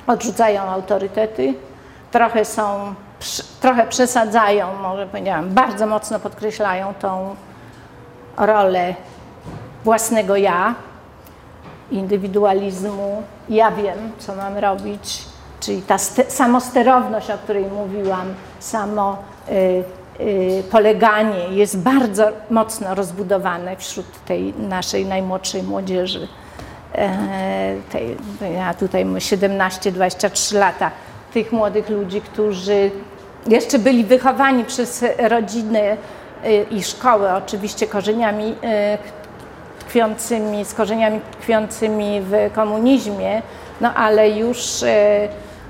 odrzucają autorytety, trochę są, trochę przesadzają, może powiedziałam, bardzo mocno podkreślają tą rolę własnego ja, indywidualizmu. Ja wiem, co mam robić, czyli ta samosterowność, o której mówiłam, samo Y, poleganie jest bardzo mocno rozbudowane wśród tej naszej najmłodszej młodzieży. E, tej, ja tutaj mam 17-23 lata, tych młodych ludzi, którzy jeszcze byli wychowani przez rodziny y, i szkoły, oczywiście korzeniami y, tkwiącymi, z korzeniami tkwiącymi w komunizmie, no ale już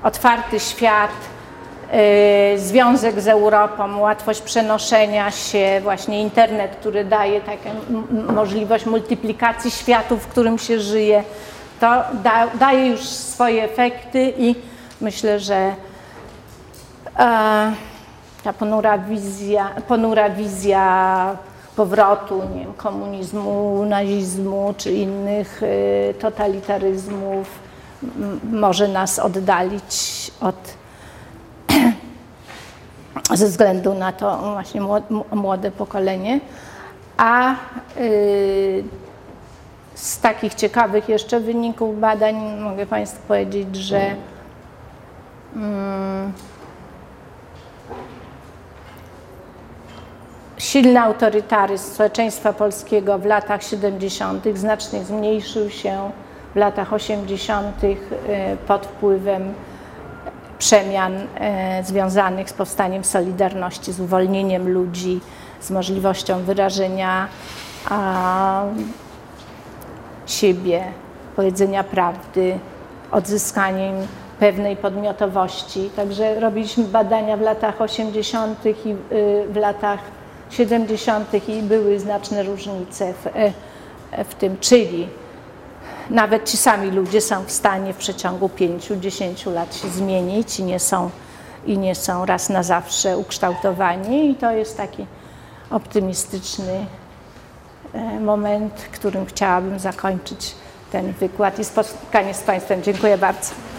otwarty świat, Y, związek z Europą, łatwość przenoszenia się, właśnie internet, który daje taką możliwość multiplikacji światu, w którym się żyje, to da, daje już swoje efekty i myślę, że e, ta ponura wizja, ponura wizja powrotu nie wiem, komunizmu, nazizmu czy innych y, totalitaryzmów może nas oddalić od ze względu na to właśnie młode pokolenie. A y, z takich ciekawych jeszcze wyników badań mogę Państwu powiedzieć, że mm, silny autorytaryzm społeczeństwa polskiego w latach 70. znacznie zmniejszył się w latach 80. Y, pod wpływem przemian e, związanych z powstaniem Solidarności, z uwolnieniem ludzi, z możliwością wyrażenia siebie, powiedzenia prawdy, odzyskaniem pewnej podmiotowości. Także robiliśmy badania w latach 80. i y, w latach 70. i były znaczne różnice w, e, w tym, czyli nawet ci sami ludzie są w stanie w przeciągu 5-10 lat się zmienić i nie są, i nie są raz na zawsze ukształtowani. I to jest taki optymistyczny e, moment, którym chciałabym zakończyć ten wykład i spotkanie z Państwem. Dziękuję bardzo.